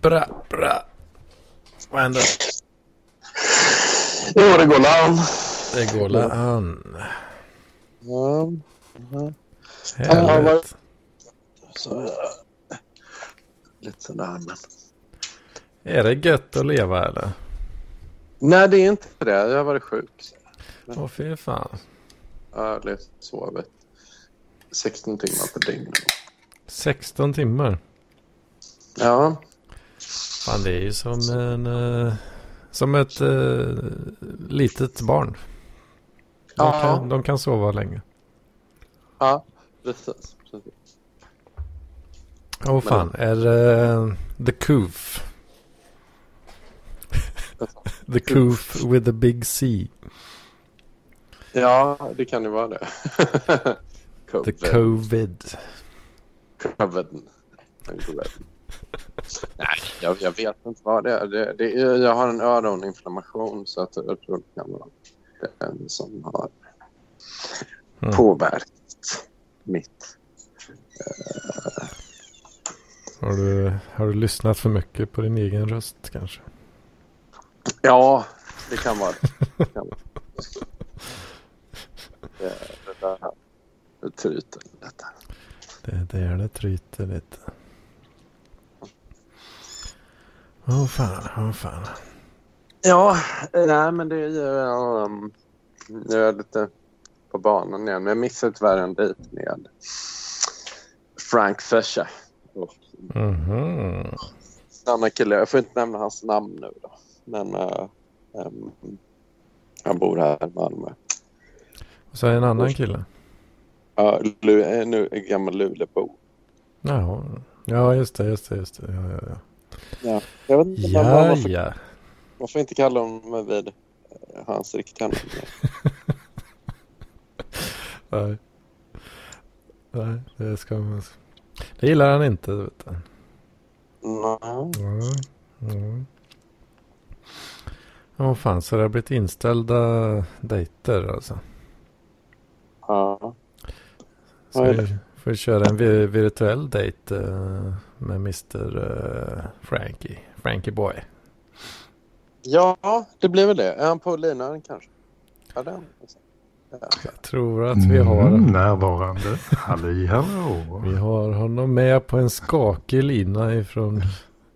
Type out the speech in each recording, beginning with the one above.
Bra, bra. Vad händer? Jo, det går an. Det går la an. Ja. ja. Härligt. Så, lite sådär, men... Är det gött att leva eller? Nej, det är inte det. Jag har varit sjuk. Åh fy fan. Jag har sovit 16 timmar per dygn. 16 timmar. Ja, Fan det är ju som en... eh, som ett eh, litet barn. De, Ja. kan, de kan sova länge. ja precis. precis. Åh fan, är det The Coof? the Coof with the big C. Ja, det kan ju vara det. The Covid. Covid. Covid. Nej, jag, jag vet inte vad det är. Det, det. Jag har en öroninflammation så att jag tror det kan vara den som har Mm. påverkat mitt. Har du, har du lyssnat för mycket på din egen röst kanske? Ja, det kan vara det. det. Kan vara. det, det där det tryter lite. Det, det är det tryter lite. Åh fan, åh fan. Ja, nej men det är ju... Um, jag är lite på banan igen. Men jag missade tyvärr en dejt med Frank Fisher. Och Mhm. en annan kille. Jag får inte nämna hans namn nu då. Men uh, um, han bor här i Malmö. Och så är det en annan kille. Ja, är nu gammal Lulebo. Jaha. Ja, just det, just det, just det. Ja, ja, ja. Ja. Jag vet inte Ja, varför, ja. varför inte kalla honom vid eh, hans riktiga namn. Nej. Nej, det ska man... Det gillar han inte, vet du. Nej. Ja, ja. Åh fan, så det har blivit inställda dejter alltså. Ja. Så vi får köra en vi- virtuell dejt eh, med Mr eh, Frankie. Frankie Boy. ja, det blir väl det. Är han på linan kanske? Ja, den. Ja. Jag tror att vi har, Mm, närvarande. Halli hallå. vi har honom med på en skakig lina ifrån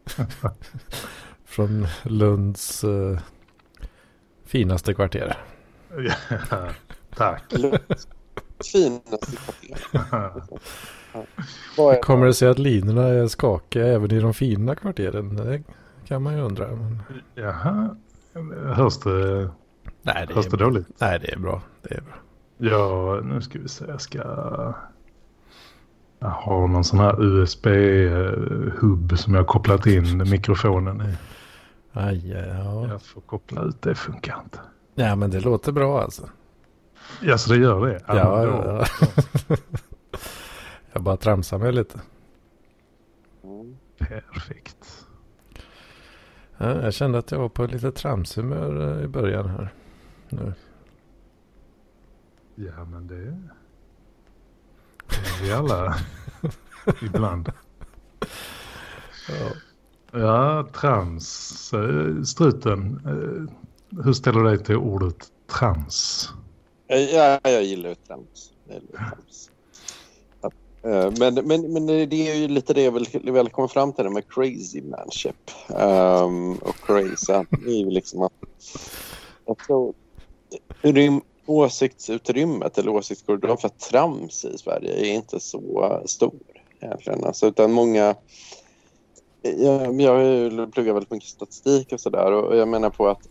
från Lunds eh, finaste kvarter. Ja, tack. Finaste kvarteret. Vad är Kommer det sig att linorna är skakiga även i de fina kvarteren? Det kan man ju undra. Men... Jaha. Hörs det, Nej, det hörs det är, dåligt? nej, det är bra. Det är bra. Ja, nu ska vi se. Jag ska... Jag har någon sån här USB-hubb som jag har kopplat in mikrofonen i. Aj, ja. Jag får koppla ut det, funkar inte. ja, men det låter bra alltså. Ja, så det gör det? Ja, ja, ja. Jag bara tramsar mig lite. Mm. Perfekt. Ja, jag kände att jag var på lite tramshumör eh, i början här. Nu. Ja, men det... Är vi alla ibland. Ja. Ja, trams. Eh, Struten, eh, hur ställer du dig till ordet trams? Ja, jag gillar ju trams. Trams. Eh, men, men, men det är ju lite det jag vill, vill komma fram till det med crazy manship. Um, och crazy är ju liksom att jag tror rym, åsiktsutrymmet eller åsiktskorridoren för trams i Sverige är inte så eh, stor egentligen. Alltså, utan många jag, jag har pluggat väldigt mycket statistik och sådär och jag menar på att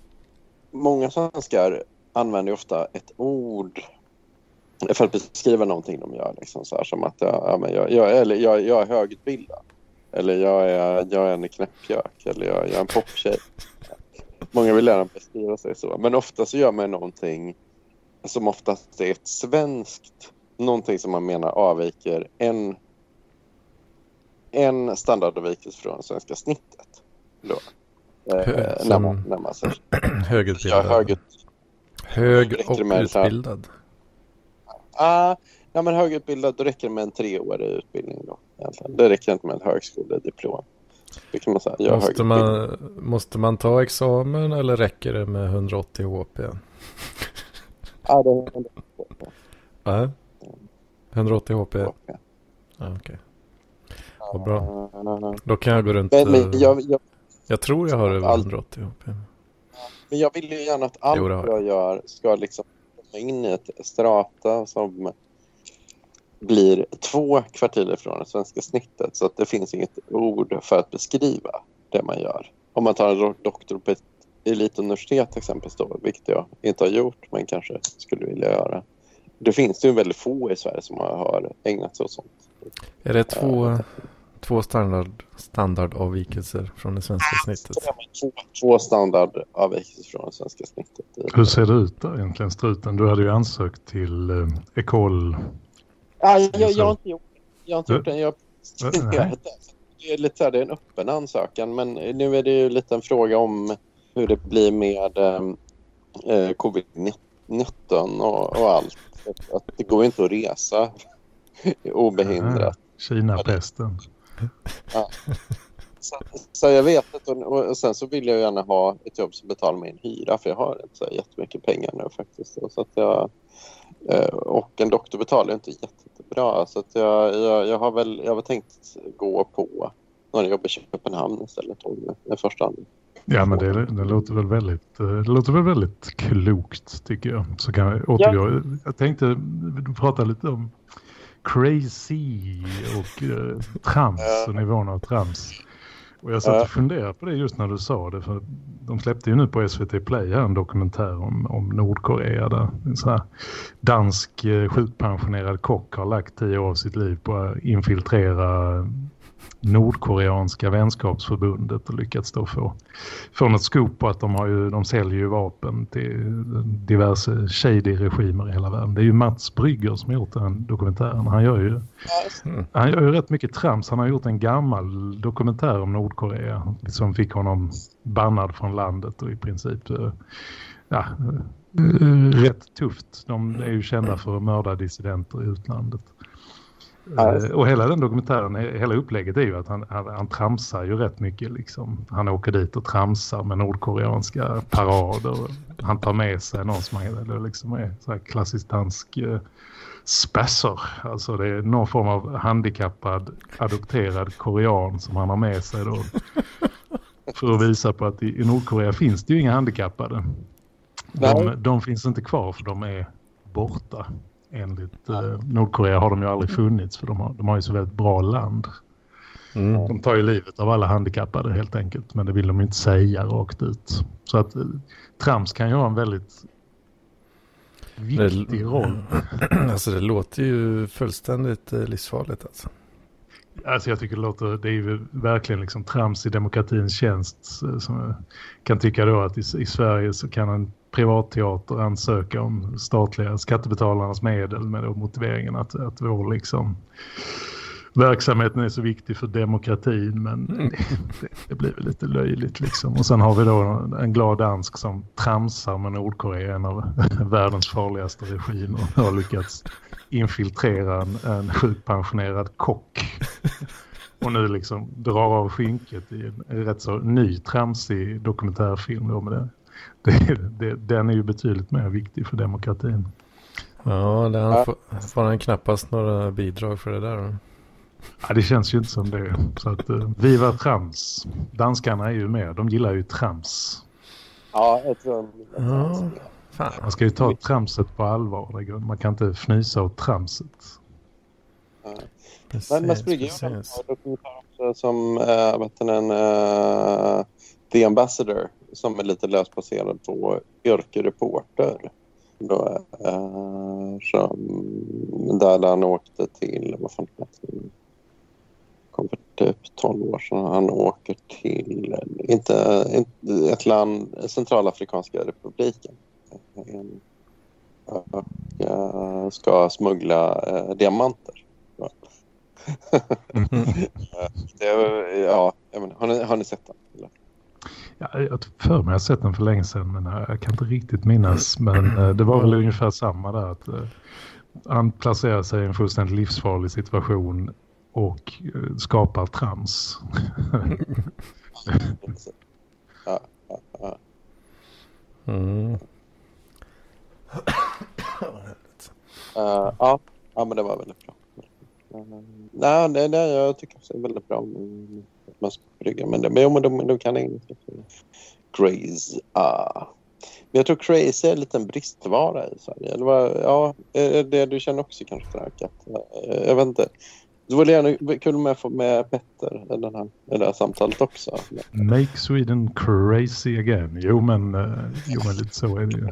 många svenskar använder ofta ett ord för att beskriva någonting de gör. Liksom så här, som att jag, ja, men jag, jag, eller jag, jag är högutbildad. Eller jag är, jag är en knäppjök. Eller jag, jag är en poptjej. Många vill gärna beskriva sig så. Men ofta så gör man någonting som oftast är ett svenskt. Någonting som man menar avviker en, en standardavvikelse från svenska snittet. Då. Eh, när, man, när man är Högutbildad. högut, Hög det och utbildad. Ah, ja, men högutbildad, då räcker det med en treårig utbildning. Då, egentligen. Det räcker inte med en högskolediplom. Det kan man säga. Jag måste, man, måste man ta examen eller räcker det med 180 HP? Ja, det är 180 HP. Nej. 180 HP? Ja, okej. Okay. Vad bra. Då kan jag gå runt. Men, men jag, jag, jag, tror jag har över 180 HP. Men jag vill ju gärna att allt jo, jag gör ska liksom in i ett strata som blir två kvartiler från det svenska snittet så att det finns inget ord för att beskriva det man gör. Om man tar en doktor på ett elituniversitet exempelvis då, vilket jag inte har gjort men kanske skulle vilja göra. Det finns det ju väldigt få i Sverige som har ägnat sig åt sånt. Är det två, uh, två standard, standardavvikelser från det svenska snittet? Två, två standardavvikelser från det svenska snittet. Hur ser det ut då egentligen, struten? Du hade ju ansökt till eh, Ecole Ja, jag, jag, har inte gjort. Jag har inte gjort det. Jag det. är lite så här, det är en öppen ansökan men nu är det ju lite en fråga om hur det blir med ehm, eh, covid-19 och, och, allt. Att, att det går inte att resa obehindrat. Kina-pesten. Ja. Så, så, jag vet inte. Och, och, sen så vill jag gärna ha ett jobb som betalar min hyra för jag har inte så jättemycket pengar nu faktiskt. Så att jag, Eh, och en doktor betalar inte jättebra. Så att jag, jag, jag, har väl, jag har tänkt gå på några jobb i Köpenhamn istället i första hand. Ja, men det, det, låter väl väldigt, eh, det låter väl väldigt klokt tycker jag. Så kan jag återgå. Ja. Jag tänkte prata lite om crazy och eh, trams och nivån av trams. Och jag satt och funderade på det just när du sa det. För de släppte ju nu på SVT Play här en dokumentär om, om Nordkorea. Där en sån här dansk eh, sjukpensionerad kock har lagt tio år av sitt liv på att infiltrera Nordkoreanska vänskapsförbundet och lyckats då få, få något skop på att de, har ju, de säljer ju vapen till diverse shady regimer i hela världen. Det är ju Mats Brygger som har gjort den dokumentären. Han gör ju, mm. han gör ju rätt mycket trams. Han har gjort en gammal dokumentär om Nordkorea som fick honom bannad från landet och i princip eh, ja, eh, rätt tufft. De är ju kända för att mörda dissidenter i utlandet. Uh, och hela den dokumentären, hela upplägget är ju att han, han, han tramsar ju rätt mycket liksom. Han åker dit och tramsar med nordkoreanska parader. Han tar med sig någon som är, liksom är så här klassiskt dansk uh, spasser. Alltså det är någon form av handikappad, adopterad korean som han har med sig då. för att visa på att i, i Nordkorea finns det ju inga handikappade. De, de finns inte kvar för de är borta enligt eh, Nordkorea har de ju aldrig funnits för de har, de har ju så väldigt bra land. Mm. De tar ju livet av alla handikappade helt enkelt men det vill de inte säga rakt ut. Så att eh, trams kan ju ha en väldigt viktig roll. Alltså det låter ju fullständigt eh, livsfarligt alltså. Alltså jag tycker det låter, det är ju verkligen liksom trams i demokratins tjänst. Eh, som jag kan tycka då att i, i Sverige så kan en privatteater ansöka om statliga skattebetalarnas medel med motiveringen att, att vår liksom verksamheten är så viktig för demokratin men mm. det, det, blir lite löjligt liksom. Och sen har vi då en glad dansk som tramsar med Nordkorea, en av världens farligaste regimer och har lyckats infiltrera en, en sjukpensionerad kock. Och nu liksom drar av skynket i en rätt så ny tramsig dokumentärfilm då med det det, det, den är ju betydligt mer viktig för demokratin. Ja, den får, får han knappast några bidrag för det där. Ja, det känns ju inte som det. Så att, uh, viva trams. Danskarna är ju med. De gillar ju trams. Ja, jag tror ja, fan. Man ska ju ta tramset på allvar. Man kan inte fnysa åt tramset. Ja. Precis, Men man springer ju också som äh, vet den, äh, The Ambassador som är lite löst baserad på yrkereporter. Då, äh, som, där han åkte till, vad fan heter kom för typ 12 år sedan. Han åker till, inte, inte ett land, Centralafrikanska republiken. Och äh, ska smuggla äh, diamanter. Mm -hmm. det, ja, har, ni, har ni sett den? Ja, jag för mig jag har sett den för länge sedan men jag kan inte riktigt minnas. Men eh, det var väl ungefär samma där. Att, eh, han placerar sig i en fullständigt livsfarlig situation och eh, skapar trams. ja, ja, ja. Mm. Uh, ja, ja, men det var väldigt bra. Nej, nej, nej, jag tycker det är väldigt bra med att brygga. Men, det, men, de, de kan inget. Crazy. Ah. Jag tror crazy är en liten bristvara i Sverige. Eller vad, ja, det du känner också kanske Frank? Uh, jag vet inte. Det vore gärna kul med få med Petter i, den här, i det här samtalet också. Make Sweden crazy again. Jo men, uh, jo, men lite så är det ju.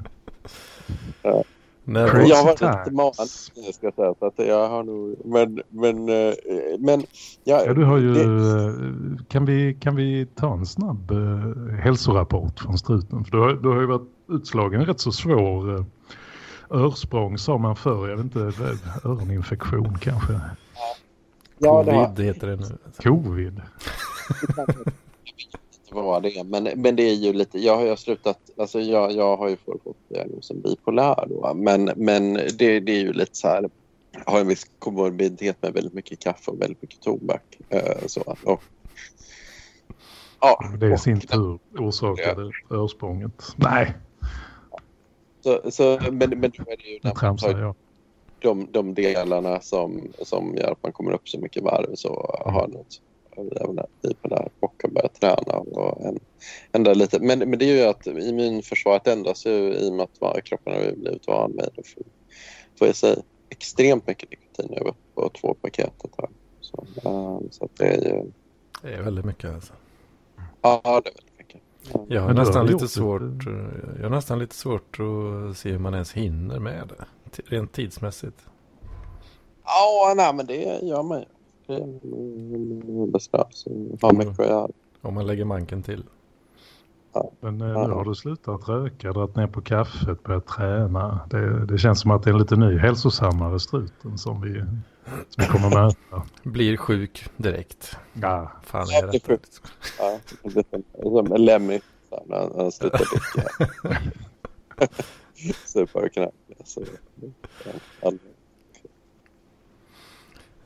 Ja. Nej, jag har lite man, ska jag säga. Så att jag har nog, men, men, eh, men ja, ja, du har ju, det... Eh, kan, vi, kan vi ta en snabb uh, hälsorapport från struten? För du har, du har ju varit utslagen rätt så svår uh, örsprång sa man förr. Jag vet inte, öroninfektion kanske. Ja, Covid heter det nu. Covid. Vad det. Men, men det är ju lite, jag har ju slutat, alltså jag, jag har ju fått diagnosen bipolär då. Men, men det, det är ju lite så här, jag har en viss komorbiditet med väldigt mycket kaffe och väldigt mycket tobak. Eh, så, och, ja, det är i sin tur orsakade ja. örsprånget. Nej. Så, så, men, men då är det ju när man tar de, de delarna som, som gör att man kommer upp så mycket varv så har något bipolär och har börjat träna och ändra lite. Men, men det är ju att immunförsvaret ändras ju i och med att kroppen har blivit van med det. Får, får jag säga extremt mycket nikotin över på två paketet här. Så, um, så det är ju... Det är väldigt mycket alltså. Ja, det är väldigt mycket. Jag har, nästan lite svårt, jag har nästan lite svårt att se hur man ens hinner med det. Rent tidsmässigt. Ja, nej, men det gör man ju bestraffas har mycket att göra. Om man lägger manken till. Ja. Men eh, nu har du slutat röka, dragit ner på kaffet, börjat träna. Det, det känns som att det är en lite ny hälsosammare struten som vi, som vi kommer möta. Blir sjuk direkt. Ja. Fan är det rätt. Ja, som en Lemmy när han slutar dricka. Super knäpp.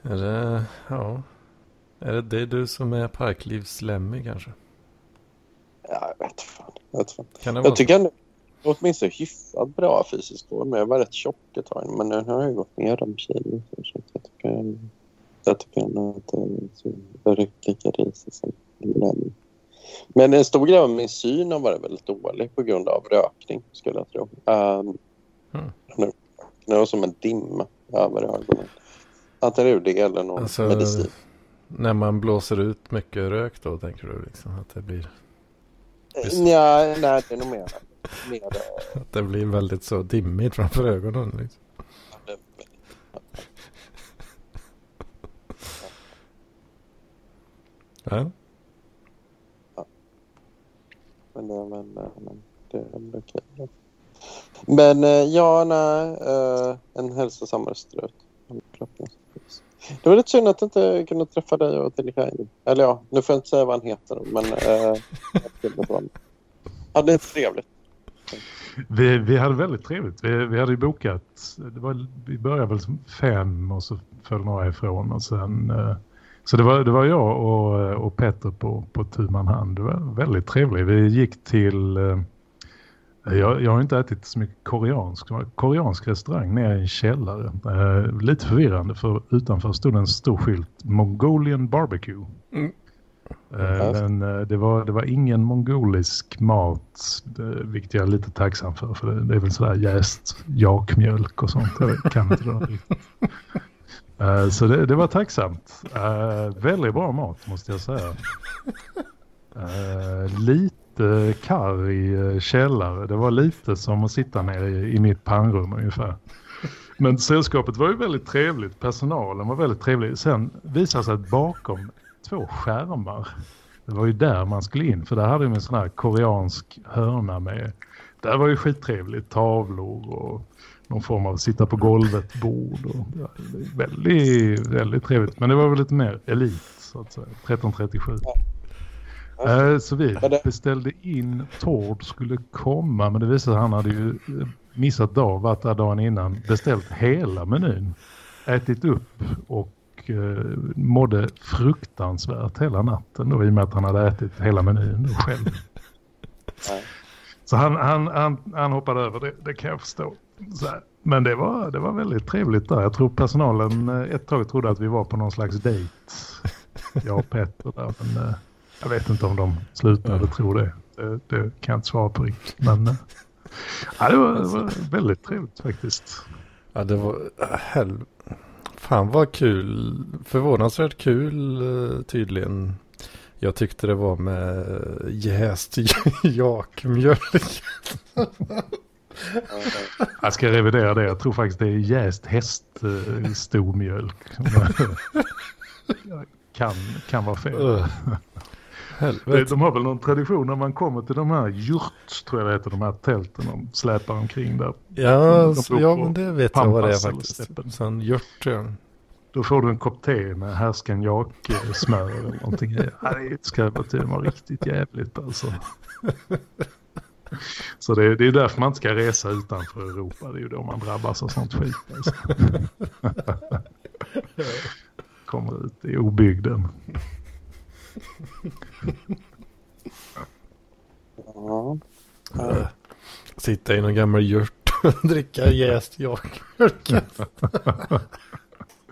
Är det, ja. Är det, det du som är parklivslemmy kanske? Ja, jag vet fan. Jag, vet fan. Kan det jag tycker ändå åtminstone hyfsat bra fysisk form. Jag var rätt tjock ett tag men nu har jag gått ner de kilo. Så jag tycker, jag tycker ändå att det är lika risigt som lemmy. Men en stor grej av min syn har varit väldigt dålig på grund av rökning skulle jag tro. Um, mm. nu, nu är som en dimma över ögonen. Det eller någon alltså, medicin. När man blåser ut mycket rök då tänker du liksom att det blir? Ja, nej det är nog mer. mer eh, att det blir väldigt så dimmigt framför ögonen liksom. Ja. ja. Men, det, men, men det är ändå okej. Men eh, ja, nej. En hälsosammare strut. Det var lite synd att jag inte kunde träffa dig och Telekainen. Eller ja, nu får jag inte säga vad han heter. Men eh, ja, det är trevligt. Vi, vi hade väldigt trevligt. Vi, vi hade ju bokat, det var, vi började väl som fem och så föll några ifrån. Och sen, eh, så det var, det var jag och, och Petter på, på Tuman hand. Det var väldigt trevligt. Vi gick till... Eh, jag, jag har inte ätit så mycket koreansk. Koreansk restaurang nere i en källare. Eh, lite förvirrande för utanför stod en stor skylt Mongolian barbecue. Mm. Eh, men eh, det, var, det var ingen mongolisk mat, det, vilket jag är lite tacksam för. För det, det är väl sådär jäst jakmjölk och sånt. Jag kan inte det Uh, så det, det, var tacksamt. Uh, väldigt bra mat måste jag säga. Uh, lite Lite karg eh, källare. Det var lite som att sitta nere i, i mitt pannrum ungefär. Men sällskapet var ju väldigt trevligt. Personalen var väldigt trevlig. Sen visade sig att bakom två skärmar. Det var ju där man skulle in. För där hade de en sån här koreansk hörna med. Där var ju skittrevligt. Tavlor och någon form av sitta på golvet bord. Och, ja, väldigt, väldigt trevligt. Men det var väl lite mer elit så att säga. 1337. Eh, så vi beställde in Tord skulle komma men det visade sig att han hade ju eh, missat dag, varit där dagen innan, beställt hela menyn, ätit upp och eh, mådde fruktansvärt hela natten då, i och med att han hade ätit hela menyn själv. Nej. Så han, han, han, han hoppade över det, det kan jag förstå. Men det var, det var väldigt trevligt där. Jag tror personalen eh, ett tag trodde att vi var på någon slags dejt. Jag och Petter där. Men jag vet inte om de slutade tro det. Det, det kan jag inte svara på riktigt. Men eh, ja, det, var, det var väldigt trevligt faktiskt. Ja, det var hel... Fan vad kul. Förvånansvärt kul eh, tydligen. Jag tyckte det var med jäst jakmjölk. Jag ska revidera det. Jag tror faktiskt det är jäst häststomjölk. kan, kan vara fel. Helvete. De har väl någon tradition när man kommer till de här yurts, tror jag det heter, de här tälten de släpar omkring där. Ja, så, ja men det vet jag vad det är faktiskt. Sån hjort ja. Då får du en kopp te med härsken jak eh, smör eller någonting. Ja, det ska vara det var riktigt jävligt alltså. Så det, det är därför man inte ska resa utanför Europa. Det är ju då man drabbas av sånt skit. Alltså. Kommer ut i obygden. Ja. Äh, Sitta i någon gammal hjort och dricka jäst jakmjölk.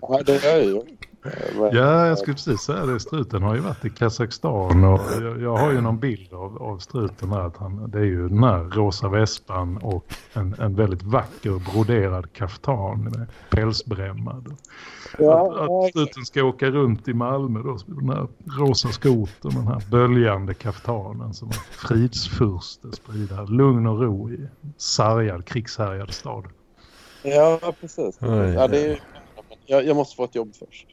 ja, det är ju. Men- Ja, jag skulle precis säga det. Struten har ju varit i Kazakstan och jag, jag har ju någon bild av, av struten här. Att han, det är ju den här rosa vespan och en, en väldigt vacker broderad kaftan med pälsbrämmad. Ja, att, att struten ska åka runt i Malmö då, med den här rosa skotern, den här böljande kaftanen som en fridsfurste sprider lugn och ro i sargad, krigshärjad stad. ja precis. Oj, ja, det är, jag, jag måste få ett jobb först.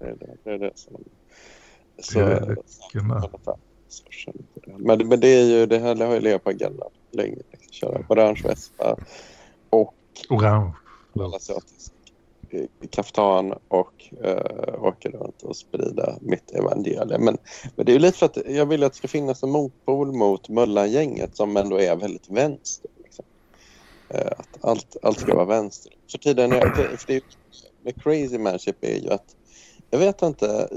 Det är det, det, är det som... Så, Det men, men det är ju det här har ju legat på agendan länge. Liksom, köra orange vespa och Orange. asiatisk eh, kaftan och uh, åka runt och sprida mitt evangelium. Men, men det är ju lite för att jag vill att det ska finnas en motpol mot Möllan-gänget som ändå är väldigt vänster. Liksom. Eh, att allt, allt ska vara vänster. För tiden är, för, det är, med crazy manship är ju att jag vet inte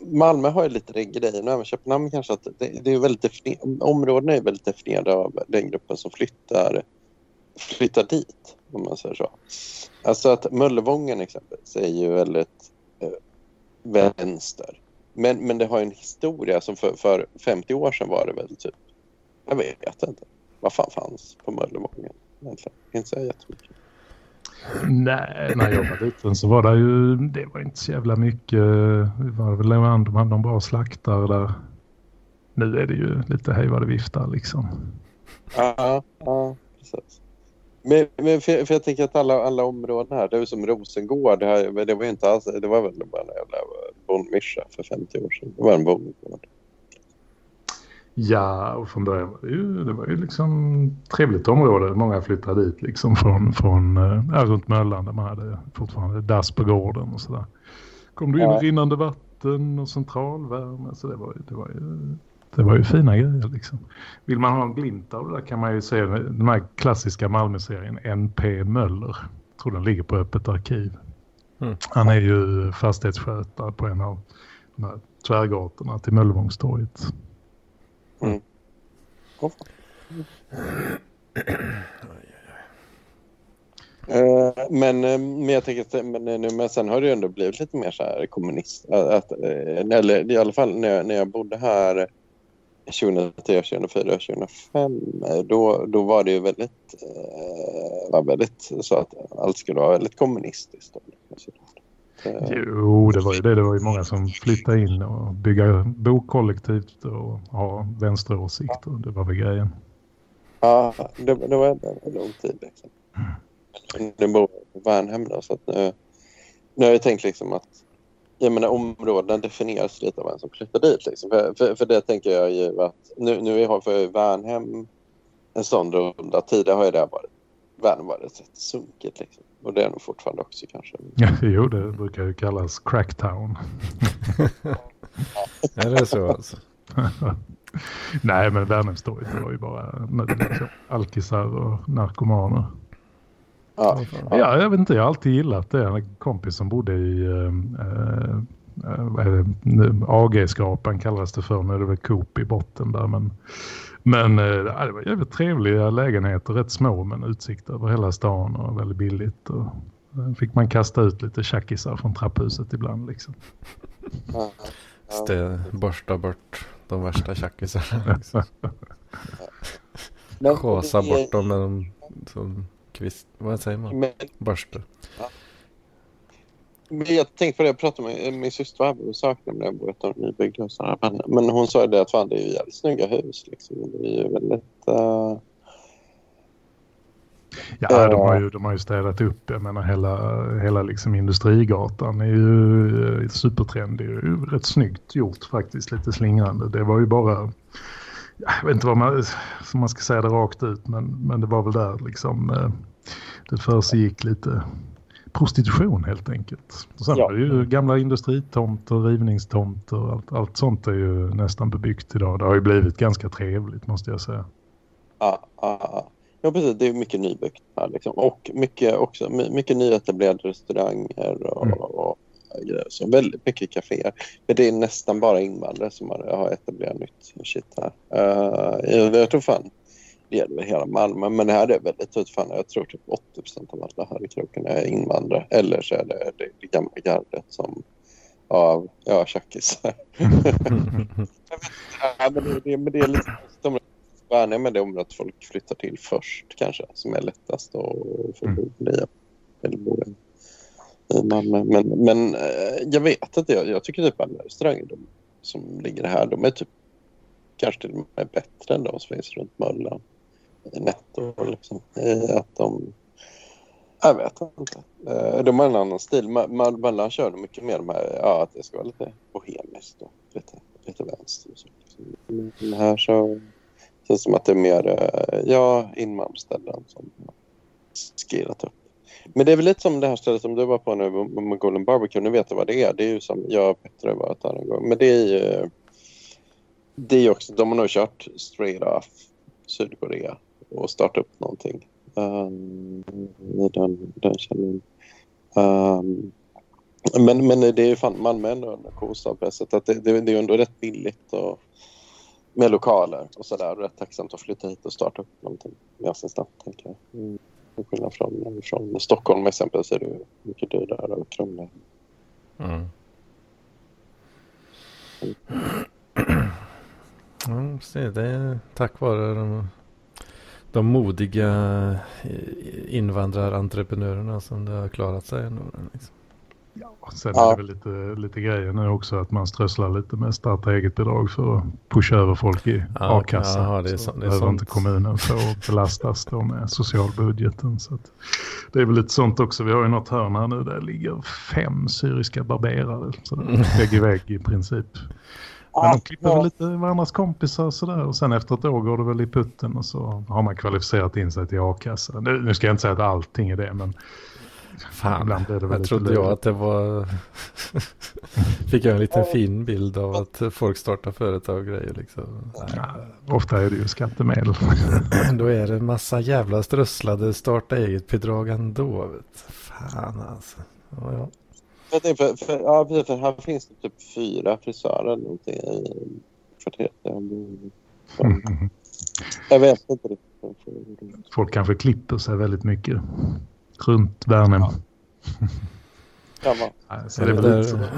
Malmö har ju lite den grejen och även Köpenhamn kanske att det, det är väldigt områdena är väldigt definierade av den gruppen som flyttar flyttar dit om man säger så. Alltså att Möllevången exempelvis är ju väldigt eh, vänster. Men, men det har en historia som för, för 50 år sedan var det väl typ, jag vet inte, vad fan fanns på Möllevången egentligen? Inte så jättemycket. Nej, när jag var liten så var det ju, det var inte så jävla mycket, det var väl en de hade någon bra slaktare där. Nu är det ju lite hej vad det viftar liksom. Ja, ja precis. Men, men för, för jag tänker att alla, alla områden här, det är ju som Rosengård, det, här, det var ju inte alls, det var väl bara en jävla bondmischa för 50 år sedan. Det var en bondgård. Ja, och från början var det ju, det var ju liksom trevligt område. Många flyttade dit liksom från, från äh, runt Möllan där man hade fortfarande dass på gården och sådär. Kom du in Ja. med rinnande vatten och centralvärme så det var, ju- det var ju det var ju fina grejer liksom. Vill man ha en glimt av det där kan man ju se den här klassiska Malmö-serien NP Möller. Jag tror den ligger på öppet arkiv. Mm. Han är ju fastighetsskötare på en av de här tvärgatorna till Möllevångstorget. Åh, fan. Eh, men, eh, men jag tänker men, eh, nu, men sen har det ändå blivit lite mer så här kommunist. Att, eller i alla fall när jag, när jag bodde här 2003, 2004, 2005 eh, då, då var det ju väldigt, var väldigt så att allt skulle vara väldigt kommunistiskt. Eh, Jo, det var ju det. Det var ju många som flyttade in och bygga bo kollektivt och ha vänsteråsikter. Det var väl grejen. Ja, det, det var ändå en lång tid. Liksom. Nu bor jag på Värnhem då, så att nu, nu har jag tänkt liksom att jag menar, områdena definieras lite av vem som flyttar dit. Liksom. För, för, för det tänker jag ju att nu, nu har för Värnhem en sån runda. Tidigare har ju det varit Värnhem varit rätt sunkigt liksom. Och det är nog fortfarande också kanske. Ja, jo, det brukar ju kallas cracktown. Är det så alltså? Nej, men Värnhemstorget det var ju bara liksom, alkisar och narkomaner. Ja, Ja, jag vet inte, jag har alltid gillat det. En kompis som bodde i äh, äh, AG-skrapan kallades det för. Nu är det väl Coop i botten där. Men, men äh, det var jävligt trevliga lägenheter, rätt små men utsikt över hela stan och väldigt billigt. Och, äh, fick man kasta ut lite tjackisar från trapphuset ibland liksom. Ste, borsta bort de värsta tjackisarna. Liksom. Schasa det- bort dem med de som kvist. Vad säger man? Borste. Men jag tänkte på det, jag pratade med min syster var här på besök när jag bor i ett nybyggda. Men, men hon sa ju det att fan, det är ju jävligt snygga hus. Liksom. Det är ju väldigt... eh, Ja, de har, ju, de har ju städat upp. Jag menar hela, hela liksom industrigatan är ju eh, supertrendig. Det är ju rätt snyggt gjort faktiskt, lite slingrande. Det var ju bara, jag vet inte vad man, som man ska säga det rakt ut, men, men det var väl där liksom eh, det försiggick lite prostitution helt enkelt. Och sen Ja. var det ju gamla industritomter, rivningstomter, allt, allt sånt är ju nästan bebyggt idag. Det har ju blivit ganska trevligt måste jag säga. Ja, ja, ja. ja, precis. Det är mycket nybyggt här. Liksom. Och mycket, också, my- mycket nyetablerade restauranger och, Mm. och grejer. Så väldigt mycket kaféer. Men det är nästan bara invandrare som har, har etablerat nytt shit här. Uh, jag tror fan det gäller väl hela Malmö. Men här är det väldigt. Fan, jag tror typ 80% av alla här i kroken är invandrare. Eller så är det det, det gamla gardet som av ja, tjackisar. Ja, men det, det, men det är lite värnar med det om att folk flyttar till först kanske som är lättast att få Mm. bo i. Eller bo i Malmö. Men, men eh, jag vet inte. Jag, jag tycker typ alla restauranger de, som ligger här de är typ kanske till och med bättre än de som finns runt Möllan i Netto liksom. Eh, att de jag vet inte. Eh, de har en annan stil. Ma- körde kör mycket mer de här, ja, att det ska vara lite bohemiskt och lite, lite vänster. Och så. Men här så känns det som att det är mer eh, ja, Inmalmsställen som har skillat upp. Men det är väl lite som det här stället som du var på nu med- Golden Barbecue. Nu vet du vad det är. Det är ju som jag och Petter har varit där en gång. Men det är ju... Det är också, de har nog kört straight off Sydkorea och startat upp någonting um, i den, den källan. Um, men, men det är ju fan Malmö är ändå en kostad på ett sätt att det, det, det är ändå rätt billigt och med lokaler och sådär. Rätt tacksamt att flytta hit och starta upp någonting ganska snabbt tänker jag. Mm. Till skillnad från, från Stockholm exempelvis är det mycket dyrare och krångligare. Mm. Ja, se, det är tack vare de, de modiga eh, invandrarentreprenörerna som det har klarat sig. ändå, Liksom. Ja, sen Ja. är det väl lite, lite grejer nu också att man strösslar lite med starta eget bidrag för att pusha över folk i Ja, a-kassan. ja, det är så så- det är sånt. inte kommunen få belastas då med socialbudgeten. Så att det är väl lite sånt också. Vi har ju något hörn här nu där det ligger fem syriska barberare. Så där, vägg i vägg i princip. Men de klipper väl lite varandras kompisar och sådär. Och sen efter ett år går det väl i putten och så har man kvalificerat in sig till a-kassa. Nu, nu ska jag inte säga att allting är det men Fan, jag lite trodde jag att det var... Fick jag en liten fin bild av att folk startar företag och grejer liksom. ja, ofta är det ju skattemedel. Då är det en massa jävla strösslade starta eget-bidrag ändå. Vet. Fan alltså. Ja, ja. Jag tänkte, för, för, ja, precis, för här finns det typ fyra frisörer eller någonting i kvarteret. Så, Jag vet inte riktigt. Folk kanske klipper sig väldigt mycket runt Värnhem. Ja. Kan vara. Nej, Så Är, det där,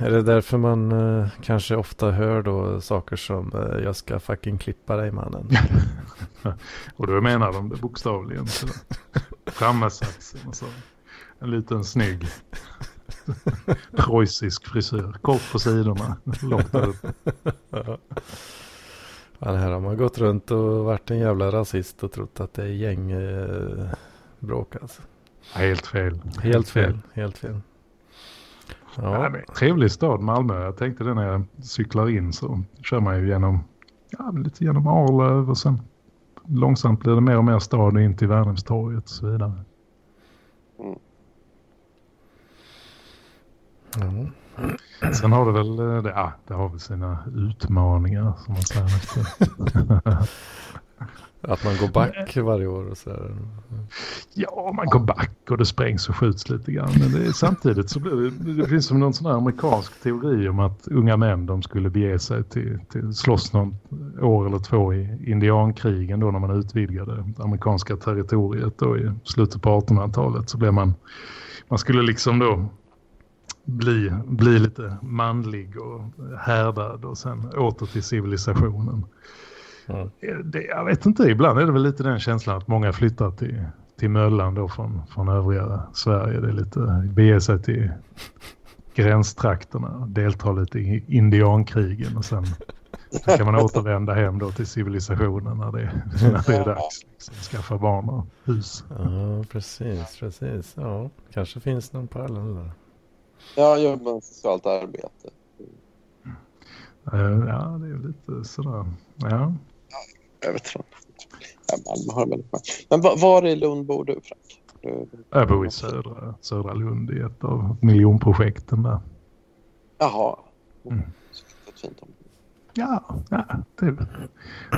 är det därför man eh, kanske ofta hör då saker som eh, jag ska fucking klippa dig mannen. Och då menar de det bokstavligen. Så. Fram med saxen och så. En liten snygg preussisk frisyr. Kort på sidorna. Långt där uppe. Ja, det här har man gått runt och varit en jävla rasist och trott att det är gäng eh, alltså. Helt fel. Helt fel, helt fel. Ja. Ja, men, trevlig stad Malmö. Jag tänkte det när jag cyklar in så kör man ju genom, ja, men lite genom Arlöv och sen långsamt blir det mer och mer stad in till Värnhemstorget och så vidare. Ja. Sen har det väl, eh, det, ja, det har väl sina utmaningar som man säger. Att man går back varje år och så här. Ja, man går back och det sprängs och skjuts lite grann. Men det är, samtidigt så blir det, det finns som någon sån här amerikansk teori om att unga män de skulle bege sig till, till slåss någon år eller två i indiankrigen då när man utvidgade det amerikanska territoriet då i slutet på 1800-talet så blev man man skulle liksom då bli, bli lite manlig och härdad och sen åter till civilisationen. Mm. Det, jag vet inte, ibland är det väl lite den känslan att många flyttar till, till Möllan då från, från övriga Sverige. Det är lite, bege sig till gränstrakterna och delta lite i indiankrigen och sen kan man återvända hem då till civilisationen när det, när det är dags. Liksom, skaffa barn och hus. Ja, precis, precis. Ja, kanske finns någon parallell där. Ja, jobba med socialt arbete. Uh, ja, det är lite sådär. Ja. Jag vet inte. Malmö har väldigt många. Men var, i Lund bor du, Frank? Jag bor i södra, södra Lund i ett av miljonprojekten där. Jaha. Mm. Fint om. Ja, ja det,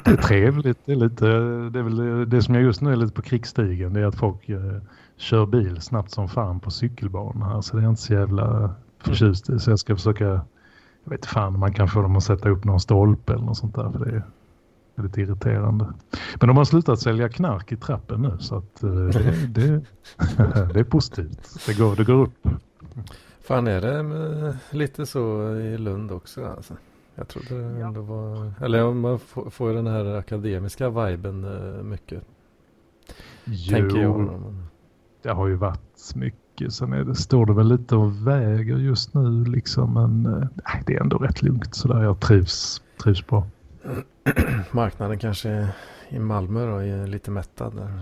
det, är trevligt. Det är, lite, det är väl det som jag just nu är lite på krigsstigen. Det är att folk eh, kör bil snabbt som fan på cykelbanor här. Så det är inte så jävla förtjust i. Så jag ska försöka, jag vet fan man kan få dem att sätta upp någon stolpe eller något sånt där. För det är, lite irriterande. Men de har slutat sälja knark i trappen nu så att eh, det, det, det är positivt. Det går, det går upp. Fan är det lite så i Lund också alltså? Jag trodde det ändå var... Eller man får, får den här akademiska viben eh, mycket. Jo, tänker jag. Det har ju varit mycket. Sen är det, står det väl lite och väger just nu liksom. Men eh, nej, det är ändå rätt lugnt sådär. Jag trivs, trivs bra. Marknaden kanske i Malmö då är lite mättad. Där.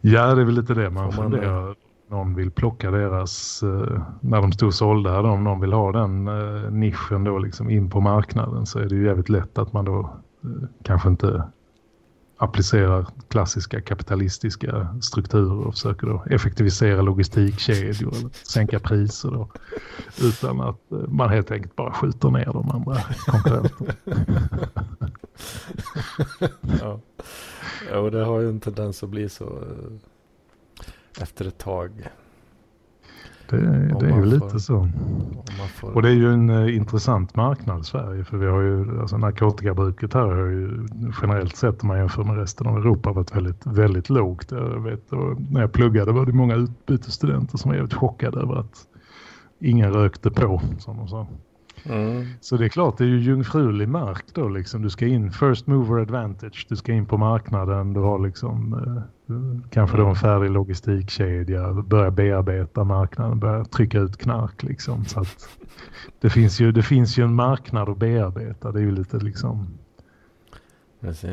Ja, det är väl lite det man, man funderar någon vill plocka deras, eh, när de stod sålda, om någon vill ha den eh, nischen då liksom in på marknaden så är det ju jävligt lätt att man då kanske inte applicerar klassiska kapitalistiska strukturer och försöker då effektivisera logistikkedjor eller sänka priser då, utan att eh, man helt enkelt bara skjuter ner de andra konkurrenterna. ja. ja, och det har ju en tendens att bli så eh, efter ett tag. Det, det är ju lite så. Får... Och det är ju en uh, intressant marknad i Sverige. För vi har ju, alltså narkotikabruket här har ju generellt sett om man jämför med resten av Europa varit väldigt, väldigt lågt. Jag vet, när jag pluggade var det många utbytesstudenter som var jävligt chockade över att ingen rökte på, som de sa. Mm. Så det är klart, det är ju jungfrulig mark då liksom. Du ska in first mover advantage, du ska in på marknaden, du har liksom eh, kanske då en färdig logistikkedja, börja bearbeta marknaden, börja trycka ut knark liksom. Så att det finns ju, det finns ju en marknad att bearbeta, det är ju lite liksom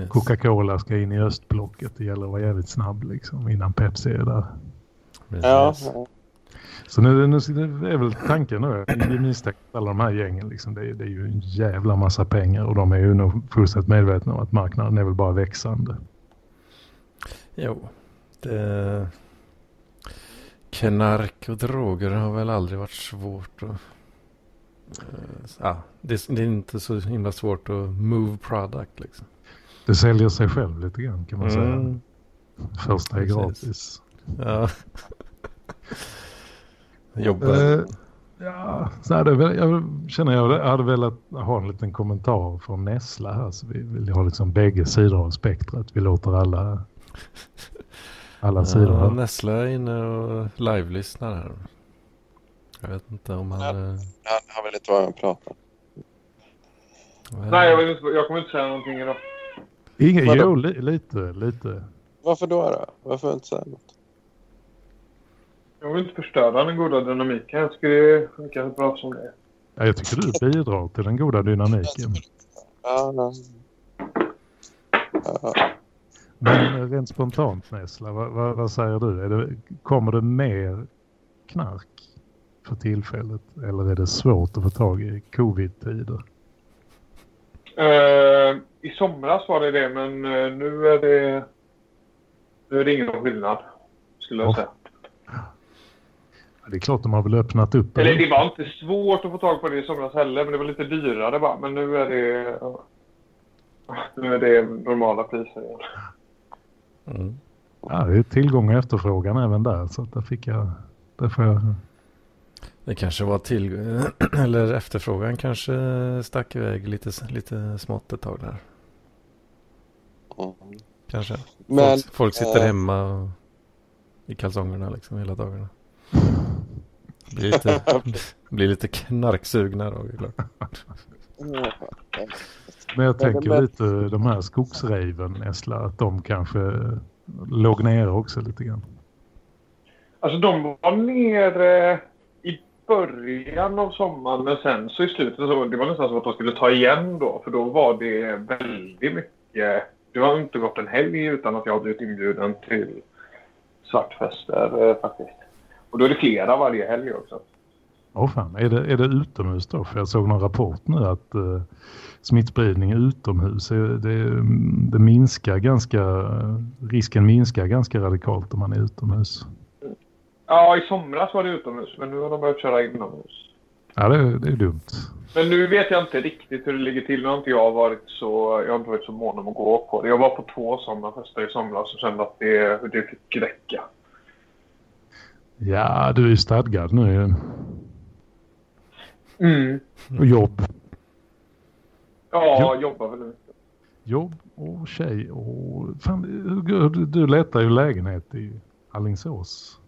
Coca-Cola ska in i östblocket, det gäller att vara jävligt snabb liksom innan Pepsi är där. Ja, så nu, nu är väl tanken nu, i misstänkt alla de här gängen, liksom, det, det, är ju en jävla massa pengar och de är ju nog fullständigt medvetna om att marknaden är väl bara växande. Jo, det... Knark och droger har väl aldrig varit svårt att... Ja, det, det är inte så himla svårt att move product liksom. Det säljer sig själv lite grann kan man mm. säga. Första är gratis. Ja. Jobbar. Uh, ja, så hade jag, jag känner jag hade velat ha en liten kommentar från Nessla här. Så vi vill ha liksom bägge sidor av spektrat. Vi låter alla, alla sidor. Ja, Nessla är inne och live-lyssnar här. Jag vet inte om han... Ja, han, han vill inte vara med och prata. Nej, jag, vill inte, jag kommer inte säga någonting idag. Ingen, jo, li, lite, lite. Varför då? då? Varför inte säga något? Jag vill inte förstöra den goda dynamiken. Jag tycker det funkar bra som det är. Ja, jag tycker du bidrar till den goda dynamiken. Ja, Men rent spontant Nessla, vad, vad, vad, säger du? Är det, kommer det mer knark för tillfället? Eller är det svårt att få tag i covid-tider? Uh, I somras var det det, men uh, nu är det nu är det ingen skillnad, skulle jag oh. säga. Det är klart de har väl öppnat upp. Eller det var inte svårt att få tag på det i somras heller, men det var lite dyrare bara. Men nu är det... Nu är det normala priser igen. Mm. Ja, det är tillgång och efterfrågan även där. Så att där fick jag... Där får jag... Det kanske var till... Eller efterfrågan kanske stack iväg lite, lite smått ett tag där. Mm. Kanske. Men, folk, folk sitter eh, hemma och, i kalsongerna liksom hela dagarna. Blir lite, blir lite knarksugna då. Men jag tänker lite de här skogsreven, Esla, att de kanske låg nere också lite grann. Alltså de var nere i början av sommaren men sen så i slutet så det var nästan som att de skulle ta igen då för då var det väldigt mycket. Det har inte gått en helg utan att jag har blivit inbjuden till svartfester eh, faktiskt. Och då är det flera varje helg också. Åh fan, är det, är det utomhus då? För jag såg någon rapport nu att eh, smittspridning utomhus, är, det, det minskar ganska, risken minskar ganska radikalt om man är utomhus. Ja, i somras var det utomhus men nu har de börjat köra inomhus. Ja, det, det är dumt. Men nu vet jag inte riktigt hur det ligger till. Nu har inte jag varit så, jag har inte varit så mån om att gå på det. Jag var på två sådana fester i somras och kände att det, det fick räcka. Ja, du är ju stadgad nu. Mm. Och jobb. Ja, Jo. jobbar väl mycket. Jobb och tjej och... Fan, du, letar ju lägenhet i Alingsås.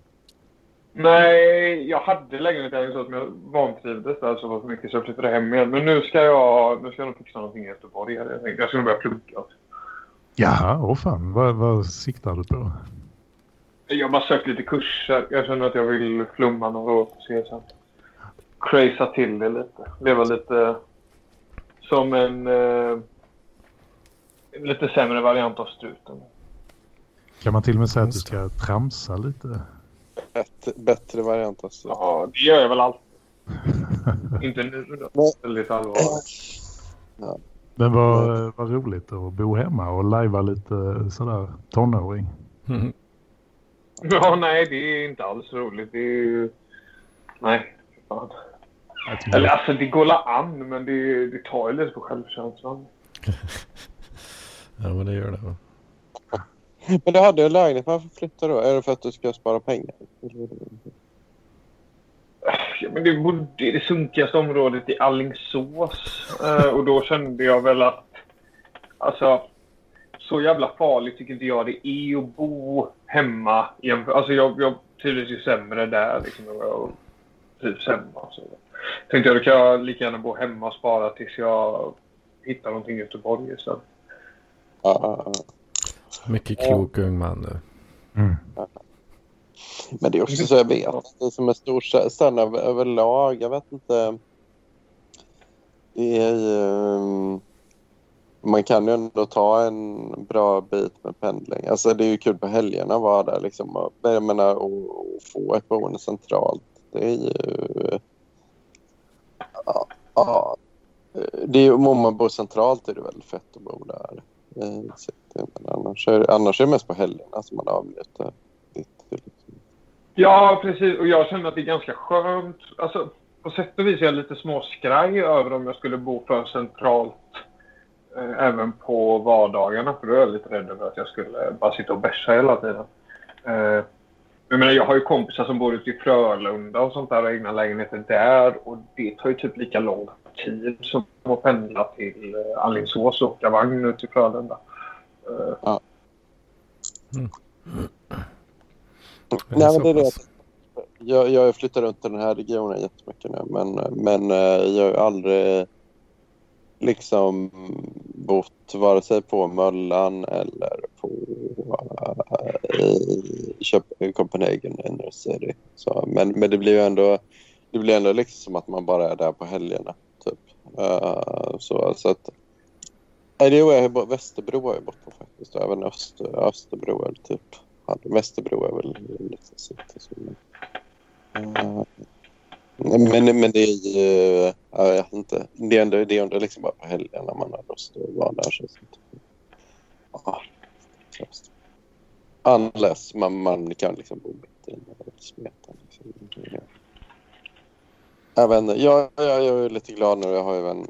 Nej, jag hade lägenhet i Alingsås men jag vantrivdes där så för mycket så jag flyttade hem igen. Men nu ska jag, nu ska jag nog fixa någonting i Göteborg. Jag, tänkte, jag ska nog börja plugga. Jaha, åh fan. Vad, vad siktar du på? Jag har bara sökt lite kurser. Jag känner att jag vill flumma några år på CSN. Craza till det lite. Leva lite som en eh, lite sämre variant av struten. Kan man till och med säga att du ska tramsa lite? Bättre, bättre variant alltså. Ja, det gör jag väl alltid. Inte nu då. Väldigt allvarligt. Men vad, vad roligt att bo hemma och lajva lite sådär tonåring. Ja, nej, det är inte alls roligt. Det är ju... Nej. Fan. Eller alltså, det går la an, men det, det tar ju lite på självkänslan. ja men det gör det. va. Men du hade en lägenhet. Varför flyttar du då? Är det för att du ska spara pengar? Ja, men det bodde i det sunkigaste området i Allingsås. Eh, och då kände jag väl att... Alltså, så jävla farligt tycker inte jag det är att bo hemma. Alltså, jag, jag trivdes ju sämre där. Liksom, och jag trivs hemma. Så. Tänkte jag, då kan jag lika gärna bo hemma och spara tills jag hittar någonting i Göteborg istället. Ja. Mycket klok ung man du. Mm. Men det är också så jag vet. Det är som en stor över, överlag. Jag vet inte. Det är ju... Man kan ju ändå ta en bra bit med pendling. Alltså det är ju kul på helgerna att vara där liksom. Och, jag menar, och, och få ett boende centralt. Det är ju... Ja, ja. Det är, ju- om man bor centralt är det väldigt fett att bo där. Eh, så Men annars, är, annars är det mest på helgerna som man avnjuter Ja, precis. Och jag känner att det är ganska skönt. Alltså, på sätt och vis är jag lite småskraj över om jag skulle bo för centralt även på vardagarna. För då är jag lite rädd över att jag skulle bara sitta och bärsa hela tiden. Eh, jag menar, jag har ju kompisar som bor ute i Frölunda och sånt där och egna lägenheter där. Och det tar ju typ lika lång tid som att pendla till eh, Alingsås och åka vagn ut till Frölunda. Eh, Nej, så men det är det. Jag, jag flyttar runt i den här regionen jättemycket nu men, men eh, jag har aldrig liksom bott vare sig på Möllan eller på äh, i Köp- Copenhagen Inner City. Så, men, men det blir ju ändå det blir ändå liksom som att man bara är där på helgerna. Typ. Uh, så, så att Nej, det är jag Västerbro har jag bott på faktiskt. Även Öster, Österbro eller typ. Västerbro är väl lite city. Så. uh, men, men det är ju... Eh, jag vet inte. Det är ändå, det är ändå liksom bara på helgen när man har lust att vara där. Så, så. Ja. Unless man, man kan liksom bo mitt i en smeten. Liksom. Jag vet inte. Jag, jag, jag är lite glad nu. Jag har ju en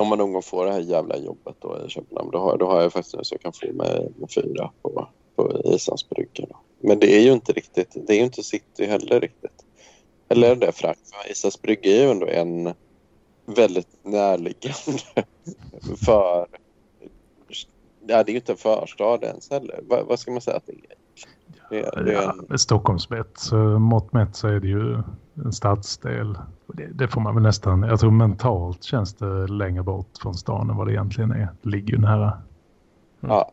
om man någon gång får det här jävla jobbet då i Köpenhamn, då har, då har jag faktiskt nu så jag kan få med, med fyra på, på Islands brygga. Men det är ju inte riktigt, det är ju inte city heller riktigt. Eller är det Frank? Islands brygga är ju ändå en väldigt närliggande för... Ja, det är ju inte en förstad ens heller. Va, vad ska man säga att det är? Det, det en... ja, Stockholmsmätt, mått mätt så är det ju en stadsdel. Det, det, får man väl nästan, jag tror mentalt känns det längre bort från stan än vad det egentligen är. Det ligger ju nära. Mm. Ja,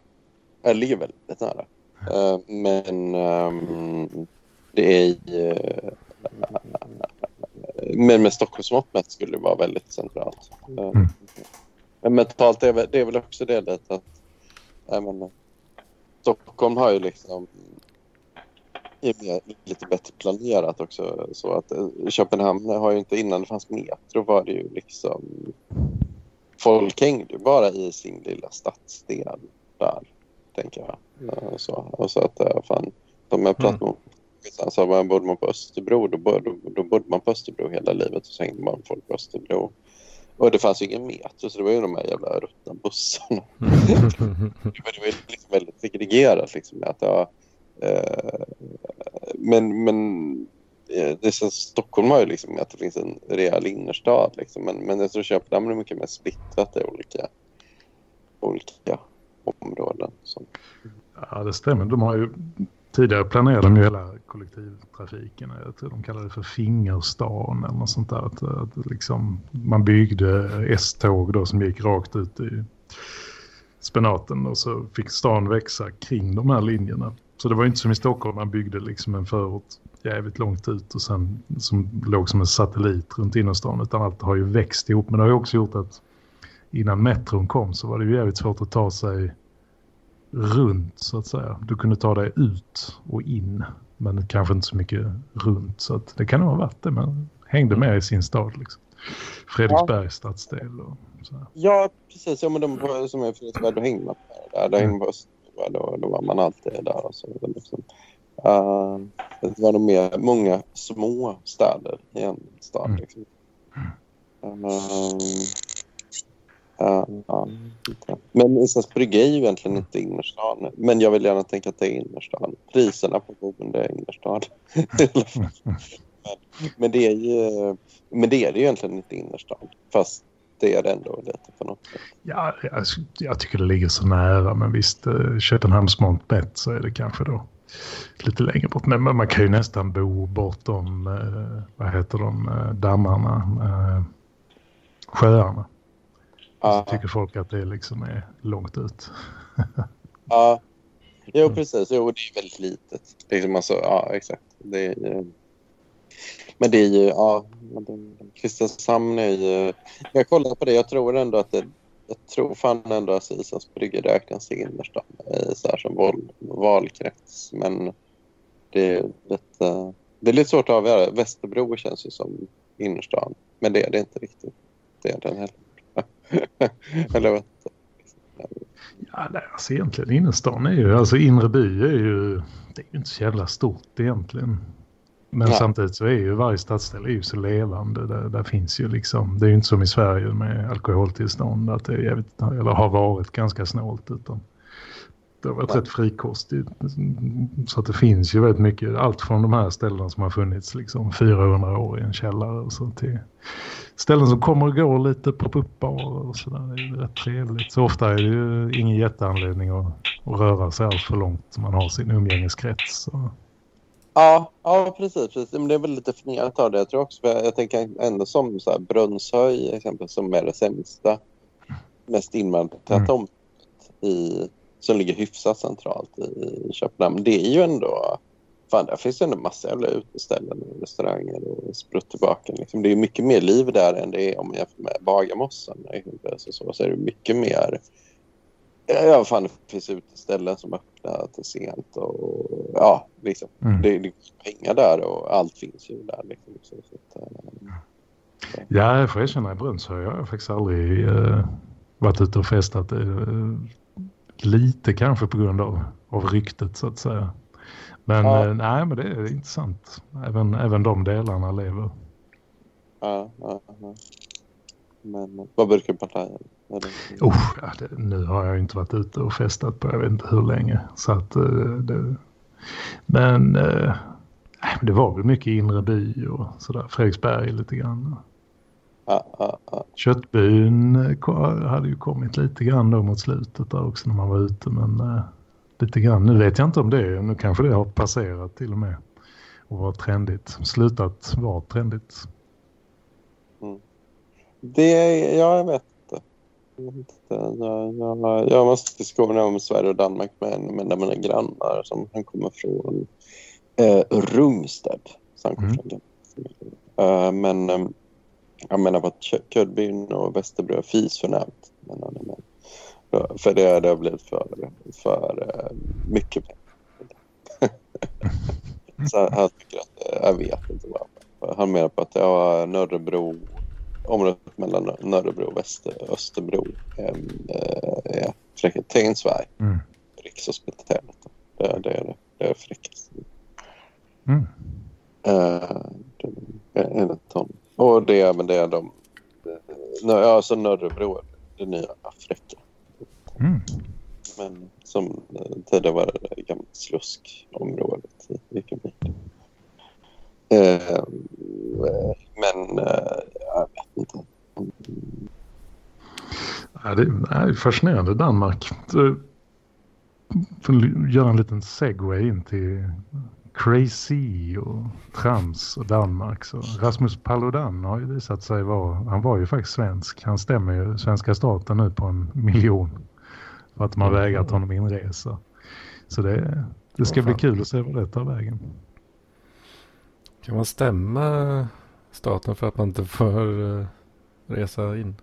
det ligger väldigt nära. Uh, men um, det är uh, men med Stockholmsmått mätt skulle det vara väldigt centralt. Mm. Men mentalt är det är väl också det att, att menar, Stockholm har ju liksom är lite bättre planerat också. Så att eh, Köpenhamn har ju inte innan det fanns metro var det ju liksom folk hängde bara i sin lilla stadsdel där, tänker jag. Eh, så, och så att eh, fan, som jag pratade om så man bodde man på Österbro, då, då, då bodde man på Österbro hela livet och så hängde man folk på Österbro. Och det fanns ju ingen metro så det var ju de här jävla ruttna bussarna. det var ju liksom väldigt segregerat liksom. Att, ja, Eh, men, men eh, det som Stockholm har ju liksom att det finns en rejäl innerstad. Liksom. Men, men jag tror Köpenhamn är mycket mer splittrat i olika, olika områden. Så. Ja, det stämmer. De har ju tidigare planerade de ju hela kollektivtrafiken. Jag tror de kallade det för fingerstan eller något sånt där. Att, att liksom, man byggde S-tåg då som gick rakt ut i spenaten och så fick stan växa kring de här linjerna. Så det var inte som i Stockholm, man byggde liksom en förort jävligt långt ut och sen som låg som en satellit runt innerstan. Utan allt har ju växt ihop. Men det har ju också gjort att innan metron kom så var det ju jävligt svårt att ta sig runt så att säga. Du kunde ta dig ut och in men kanske inte så mycket runt. Så att det kan nog ha varit det, men hängde med i sin stad liksom. Fredriksbergs stadsdel och så här. Ja, precis. Ja, men de som är Fredriksberg, då hängde man där. Där mm. hängde man då, då var man alltid där. Och så, liksom. uh, det var nog mer många små städer i en stad. Mm. Liksom. Uh, men Islands brygga är ju egentligen inte innerstan. Men jag vill gärna tänka att det är innerstan. Priserna på boende är innerstan. men, det är ju, men det är det ju egentligen inte innerstan. Fast det är det ändå lite på något sätt. Ja, jag, jag tycker det ligger så nära. Men visst, eh, Köpenhamns Montbett så är det kanske då lite längre bort. Men man kan ju nästan bo bortom, eh, vad heter de, eh, dammarna, sjöarna. Ja. Så tycker folk att det liksom är långt ut. ja, jo precis. Jo, det är väldigt litet. Liksom alltså, ja, exakt. Det är, men det är ju, ja, Kristianshamn är ju... Jag kollar på det, jag tror ändå att det, jag tror fan ändå att Islands brygga räknas till innerstan så här som val, valkrets. Men det är lite, det är lite svårt att avgöra. Västerbro känns ju som innerstan, men det är det inte riktigt. Det är den heller. Eller vet Ja, nej, alltså egentligen innerstan är ju, alltså inre by är ju, det är ju inte så jävla stort egentligen. Men Nej. samtidigt så är ju varje stadsdel är så levande. Där, där, finns ju liksom, det är ju inte som i Sverige med alkoholtillstånd att det är jävligt, eller har varit ganska snålt utan det har varit rätt frikostigt. Så att det finns ju väldigt mycket, allt från de här ställena som har funnits liksom 400 år i en källare och så till ställen som kommer och går lite pop-up-barer och sådär. Det är rätt trevligt. Så ofta är det ju ingen jätteanledning att, att röra sig allt för långt. Man har sin umgängeskrets. Så. Ja, ja precis, precis. Men det är väl lite definierat av det. Jag tror också, jag tänker ändå som så här, Brunshöj exempel som är det sämsta, mest invandrartäta mm. i, som ligger hyfsat centralt i Köpenhamn. Det är ju ändå, fan där finns det ändå massa jävla uteställen och restauranger och spruttebaken. Liksom. Det är mycket mer liv där än det är om man jämför med Bagarmossen. Så, så, så är det mycket mer Ja, fan, det finns uteställen som öppnar till sent och ja, liksom. Mm. Det, det är pengar där och allt finns ju där. Liksom. Så, så att, äh, ja, jag får erkänna i Brunshöj har jag faktiskt aldrig äh, varit ute och festat. Äh, lite kanske på grund av, av ryktet så att säga. Men ja. nej, men det är intressant. Även, även de delarna lever. Ja, ja, ja. Men vad brukar partajen? Oh, ja, det, nu har jag inte varit ute och festat på jag vet inte hur länge. Så att, eh, det, men eh, det var väl mycket inre by och sådär. Fredriksberg lite grann. Köttbyn hade ju kommit lite grann då mot slutet där också när man var ute. Men äh, lite grann. Nu vet jag inte om det är. Nu kanske det har passerat till och med. Och var trendigt. Slutat vara trendigt. Mm. Det, ja, jag vet inte. Jag, jag, jag, måste diskussioner om Sverige och Danmark med, med mina grannar som han kommer från eh, kommer mm. uh, men um, jag menar på att Ködbyn och Västerbro är fisförnämt. För det, det har blivit för, för uh, mycket Så han tycker att, jag vet inte vad. Han menar på att ja, Nörrebro, området mellan Nörrebro och Väster, Österbro eh, är fräckast. Tegnsberg, mm. Rikshospitalet. Det, det, det, det är fräckast. Mm. Uh, det är en ton. Och det, men det är de... Ja, alltså Nörrebro, det nya fräcka. Mm. Men som tidigare var det gamla sluskområdet i Vikingby. Eh, men eh, jag vet inte. Det är fascinerande Danmark. För att göra en liten segway in till Crazy och Trams och Danmark. Så Rasmus Paludan har ju visat sig vara, han var ju faktiskt svensk. Han stämmer ju svenska staten nu på en miljon. För att man vägrat honom inresa. Så det, det ska bli kul att se vad det tar vägen. Kan man stämma staten för att man inte får uh, resa in?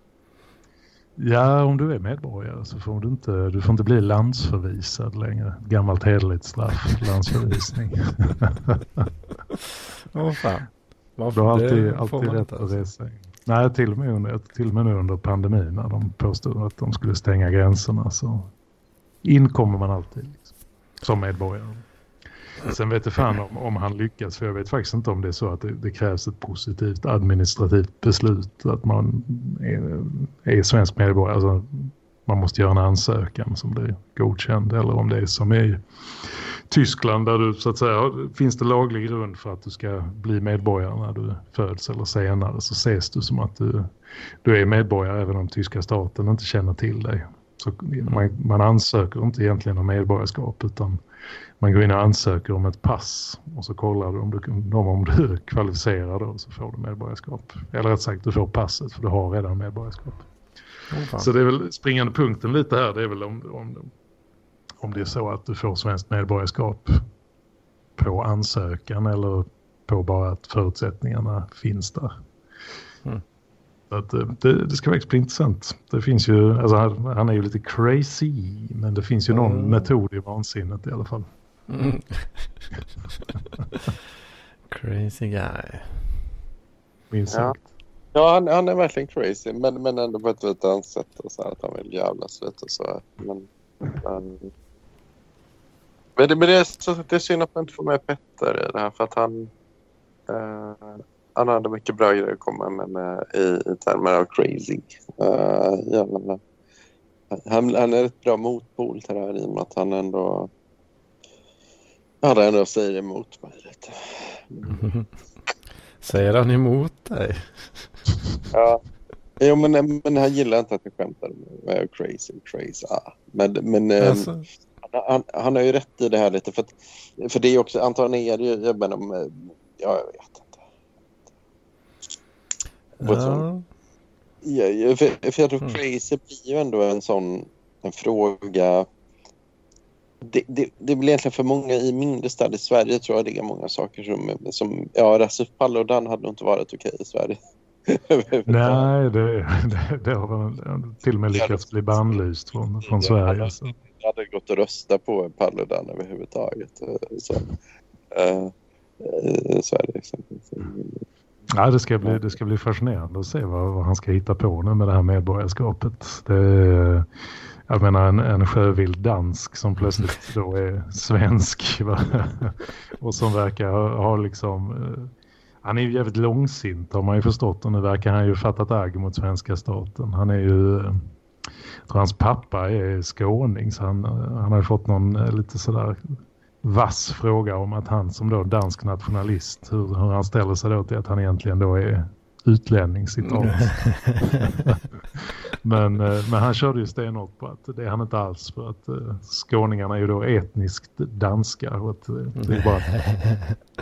Ja, om du är medborgare så får du inte, du får inte bli landsförvisad längre. Gammalt hederligt straff, landsförvisning. Åh oh, fan. Varför du har alltid, alltid rätt att alltså? resa in. Nej, till och, med under, till och med under pandemin när de påstod att de skulle stänga gränserna så inkommer man alltid liksom, som medborgare. Sen vet jag fan om, om han lyckas för jag vet faktiskt inte om det är så att det, det krävs ett positivt administrativt beslut att man är, är svensk medborgare. Alltså, man måste göra en ansökan som blir godkänd eller om det är som i Tyskland där du så att säga finns det laglig grund för att du ska bli medborgare när du föds eller senare så ses du som att du, du är medborgare även om tyska staten inte känner till dig. Så man, man ansöker inte egentligen om medborgarskap utan man går in och ansöker om ett pass och så kollar du om du, om du är kvalificerad och så får du medborgarskap. Eller rätt sagt, du får passet för du har redan medborgarskap. Oh, så det är väl springande punkten lite här, det är väl om, om, om det är så att du får svenskt medborgarskap på ansökan eller på bara att förutsättningarna finns där. Att eh, det, det, ska faktiskt bli intressant. Det finns ju, alltså han är ju lite crazy, men det finns ju någon mm. metod i vansinnet i alla fall. Mm. crazy guy. Minst sagt. Ja, han, han, är verkligen crazy, men, men ändå på ett lite annat sätt. Och så här, att han vill jävlas lite och så. Men, men, men, det, men det, är, så, det är synd att man inte får med Petter i det här, för att han... Uh, han hade mycket bra grejer att komma med, med i, i termer av crazy. Uh, jävla, han, han är ett bra motpol till det här i och med att han ändå hade ändå säger emot mig lite. Säger han emot dig? ja. Jo, men, men han gillar inte att jag skämtar med crazy, crazy. Ah. Men, men ehm, alltså. han, han, har ju rätt i det här lite. För, att, för det är också, antagligen är det ju, jag menar, ja, jag vet. Ja. Ja, för, för jag tror mm. crazy blir ju ändå en sån en fråga det, det, det blir egentligen för många i mindre städer i Sverige tror jag det är många saker som, som ja, Rasmus Paludan hade nog inte varit okej i Sverige. Nej, det, det, det har till och med lyckats bli bannlyst från, från Sverige. Så. Jag hade gått och röstat på Paludan överhuvudtaget. Så, äh, Sverige exempelvis. Ja, det ska bli, det ska bli fascinerande att se vad, vad han ska hitta på nu med det här medborgarskapet. Det, jag menar en, en sjövild dansk som plötsligt då är svensk va? och som verkar ha, ha liksom eh, Han är ju jävligt långsint har man ju förstått och nu verkar han ju fattat agg mot svenska staten. Han är ju, eh, jag tror hans pappa är skåning så han, eh, han har ju fått någon lite sådär vass fråga om att han som då dansk nationalist, hur, hur han ställer sig då till att han egentligen då är utlänning citat. men, eh, men han körde ju stenhårt på att det är han inte alls för att uh, skåningarna är ju då etniskt danska och att uh, det är bara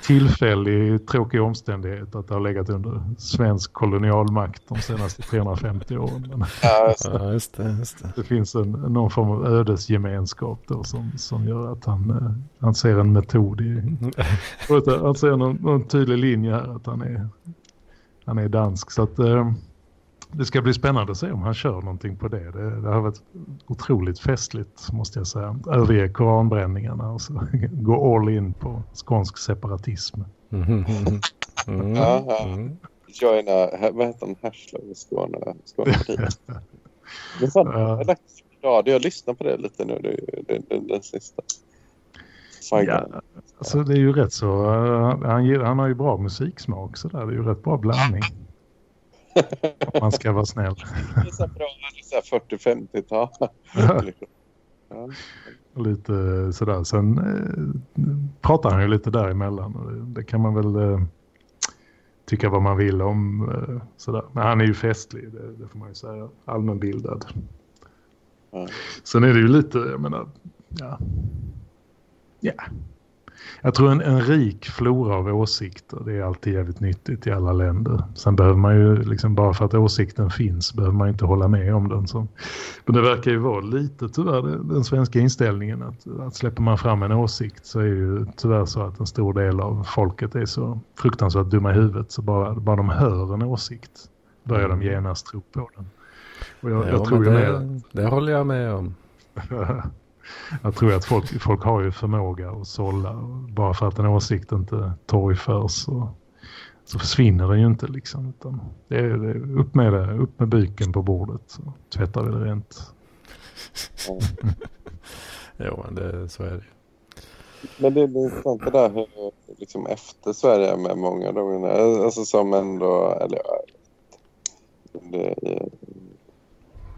tillfällig tråkig omständighet att det har legat under svensk kolonialmakt de senaste 350 åren. Men, ja, just det, just det. det finns en, någon form av ödesgemenskap då som, som gör att han, han ser en metod i, han ser någon, någon tydlig linje här att han är han är dansk så att eh, det ska bli spännande att se om han kör någonting på det. Det, det har varit otroligt festligt måste jag säga. Överge koranbränningarna och så gå all in på skånsk separatism. Mm. Mm. Mm. Joina, vad heter han, Herslöv i Skåne? Skånepartiet. Men fan, ja. jag, jag lyssnar på det lite nu, det, det, det, den sista. Ja, alltså det är ju rätt så. Han, han har ju bra musiksmak så där. Det är ju rätt bra blandning. Om man ska vara snäll. Det är så bra 40-50-tal. Ja. Lite sådär. Sen eh, pratar han ju lite däremellan. Det, det kan man väl eh, tycka vad man vill om. Eh, sådär. Men han är ju festlig, det, det får man ju säga. Allmänbildad. Ja. Sen är det ju lite, jag menar, ja, Ja. Jag tror en, en rik flora av åsikter det är alltid jävligt nyttigt i alla länder. Sen behöver man ju liksom bara för att åsikten finns behöver man inte hålla med om den. Så. Men det verkar ju vara lite tyvärr den svenska inställningen att, att släpper man fram en åsikt så är ju tyvärr så att en stor del av folket är så fruktansvärt dumma i huvudet så bara, bara de hör en åsikt börjar de genast tro på den. Och jag, ja, jag tror det, med... det håller jag med om. jag tror att folk, folk har ju förmåga att sålla. Bara för att en åsikt inte torgförs så, så försvinner den ju inte liksom. Utan det är, det är upp med det, upp med byken på bordet så tvättar vi det rent. jo, det, så är det Men det är intressant det där hur liksom efter Sverige med många de, alltså som ändå, eller det, det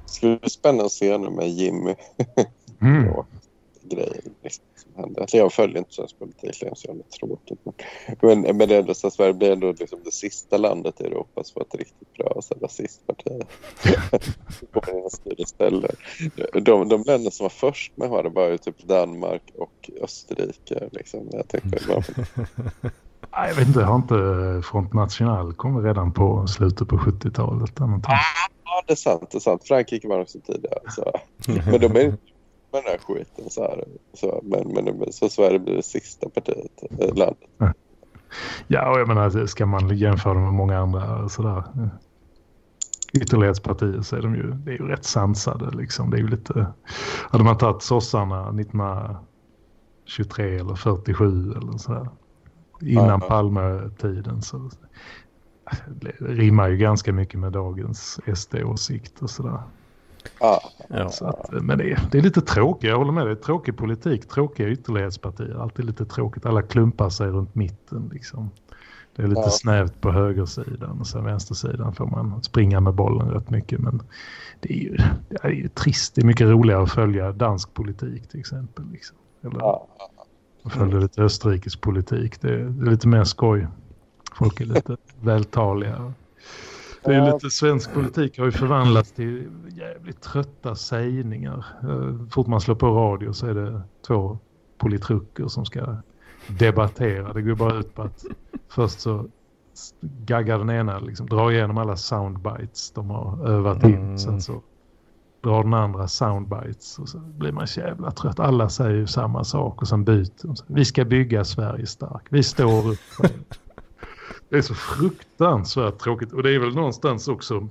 skulle bli spännande att se nu med Jimmy mm. och grejer liksom, som händer. Alltså jag följer inte svensk politik längre så jävla tråkigt. Men, men, men det är ändå så Sverige blir ändå liksom det sista landet i Europa som får ett riktigt bra rasistparti. de, de länder som var först med det var ju typ Danmark och Österrike. Liksom. Jag, tänkte bara jag vet inte, har inte Front National kommit redan på slutet på 70-talet? Ja, det är sant. Det är sant. Frankrike var också tidigare. Så. Men de är med den här skiten. Så här. Så, men, men så Sverige blir det sista partiet i eh, landet. Ja, och jag menar, ska man jämföra med många andra sådär ytterlighetspartier så är de ju, det är ju rätt sansade liksom. Det är ju lite, hade man tagit sossarna 1923 eller 47 eller sådär innan ja, ja. Palme-tiden så det rimmar ju ganska mycket med dagens SD-åsikt och sådär. Ja. Så att, men det är, det är lite tråkigt, jag håller med dig. Tråkig politik, tråkiga ytterlighetspartier. Alltid lite tråkigt. Alla klumpar sig runt mitten liksom. Det är lite ja. snävt på högersidan och sen vänstersidan får man springa med bollen rätt mycket. Men det är ju, det är ju trist. Det är mycket roligare att följa dansk politik till exempel. Liksom. Eller ja. följa lite österrikisk politik. Det är, det är lite mer skoj. Folk är lite vältaliga. Det är lite svensk politik har ju förvandlats till jävligt trötta sägningar. Eh, fort man slår på radio så är det två politrucker som ska debattera. Det går bara ut på att först så gaggar den ena, liksom, drar igenom alla soundbites de har övat in. Mm. Sen så drar den andra soundbites och så blir man så jävla trött. Alla säger ju samma sak och sen byter. Vi ska bygga Sverige stark. Vi står upp för det. Det är så fruktansvärt tråkigt. Och det är väl någonstans också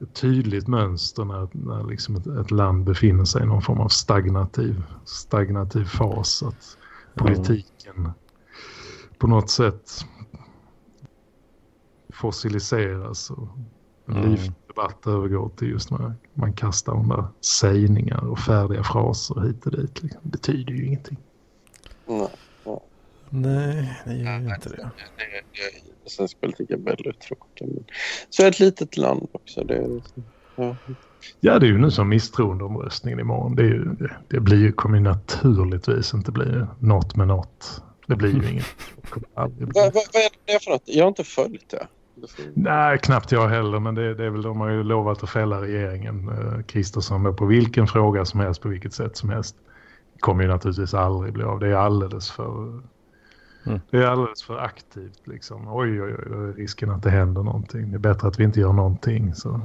ett tydligt mönster när, när liksom ett, ett, land befinner sig i någon form av stagnativ, stagnativ fas. Att politiken mm. på något sätt fossiliseras och mm. livdebatt övergår till just när man kastar de där sägningar och färdiga fraser hit och dit. Liksom. Det betyder ju ingenting. Mm. Nej, det gör ju inte det. Svensk politik är väldigt tråkig. Men så ett litet land också. Det ja. Ja, det är ju nu som misstroendeomröstningen imorgon. Det, ju, det blir ju, kommer ju naturligtvis inte bli något med något. Det blir ju inget. Vad, vad, vad är det för något? Jag har inte följt det. Nej, knappt jag heller, men det, det är väl de har ju lovat att fälla regeringen, Kristersson, eh, på vilken fråga som helst, på vilket sätt som helst. kommer ju naturligtvis aldrig bli av. Det är alldeles för, mm. det är alldeles för aktivt liksom. Oj, oj, oj, risken att det händer någonting. Det är bättre att vi inte gör någonting. Så.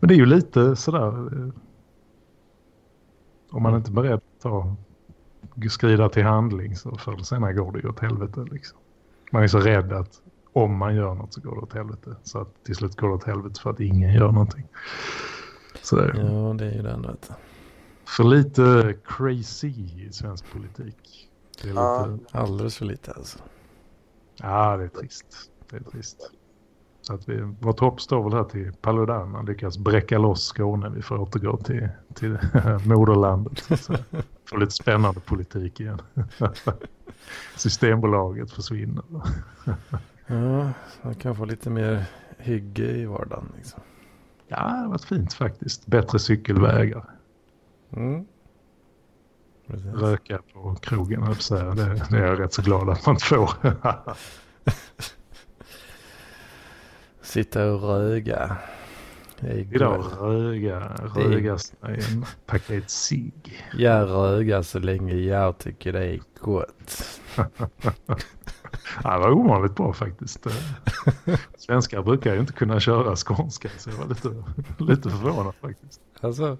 Men det är ju lite sådär, eh, om man inte är beredd att ta, skrida till handling så förr eller senare går det ju åt helvete liksom. Man är så rädd att om man gör något så går det åt helvete. Så att till slut går det åt helvete för att ingen gör någonting. Så det, ja, det är ju den vet För lite crazy i svensk politik. Det är lite... Alldeles för lite alltså. Ja, det är trist. Det är trist. Så att vi, vårt hopp står väl här till Paludan. Han lyckas bräcka loss Skåne. Vi får återgå till, till moderlandet. Så får lite spännande politik igen. Systembolaget försvinner. Ja, man kan få lite mer hygge i vardagen. Liksom. Ja, det har varit fint faktiskt. Bättre cykelvägar. Mm. Röka på krogen, det, det är jag rätt så glad att man får. Sitta och röga. Idag röga, röga en paket cigg. Jag röga så länge jag tycker det är gott. Ja, det var ovanligt bra faktiskt. Svenskar brukar ju inte kunna köra skånska så jag var lite, lite förvånad faktiskt. Alltså?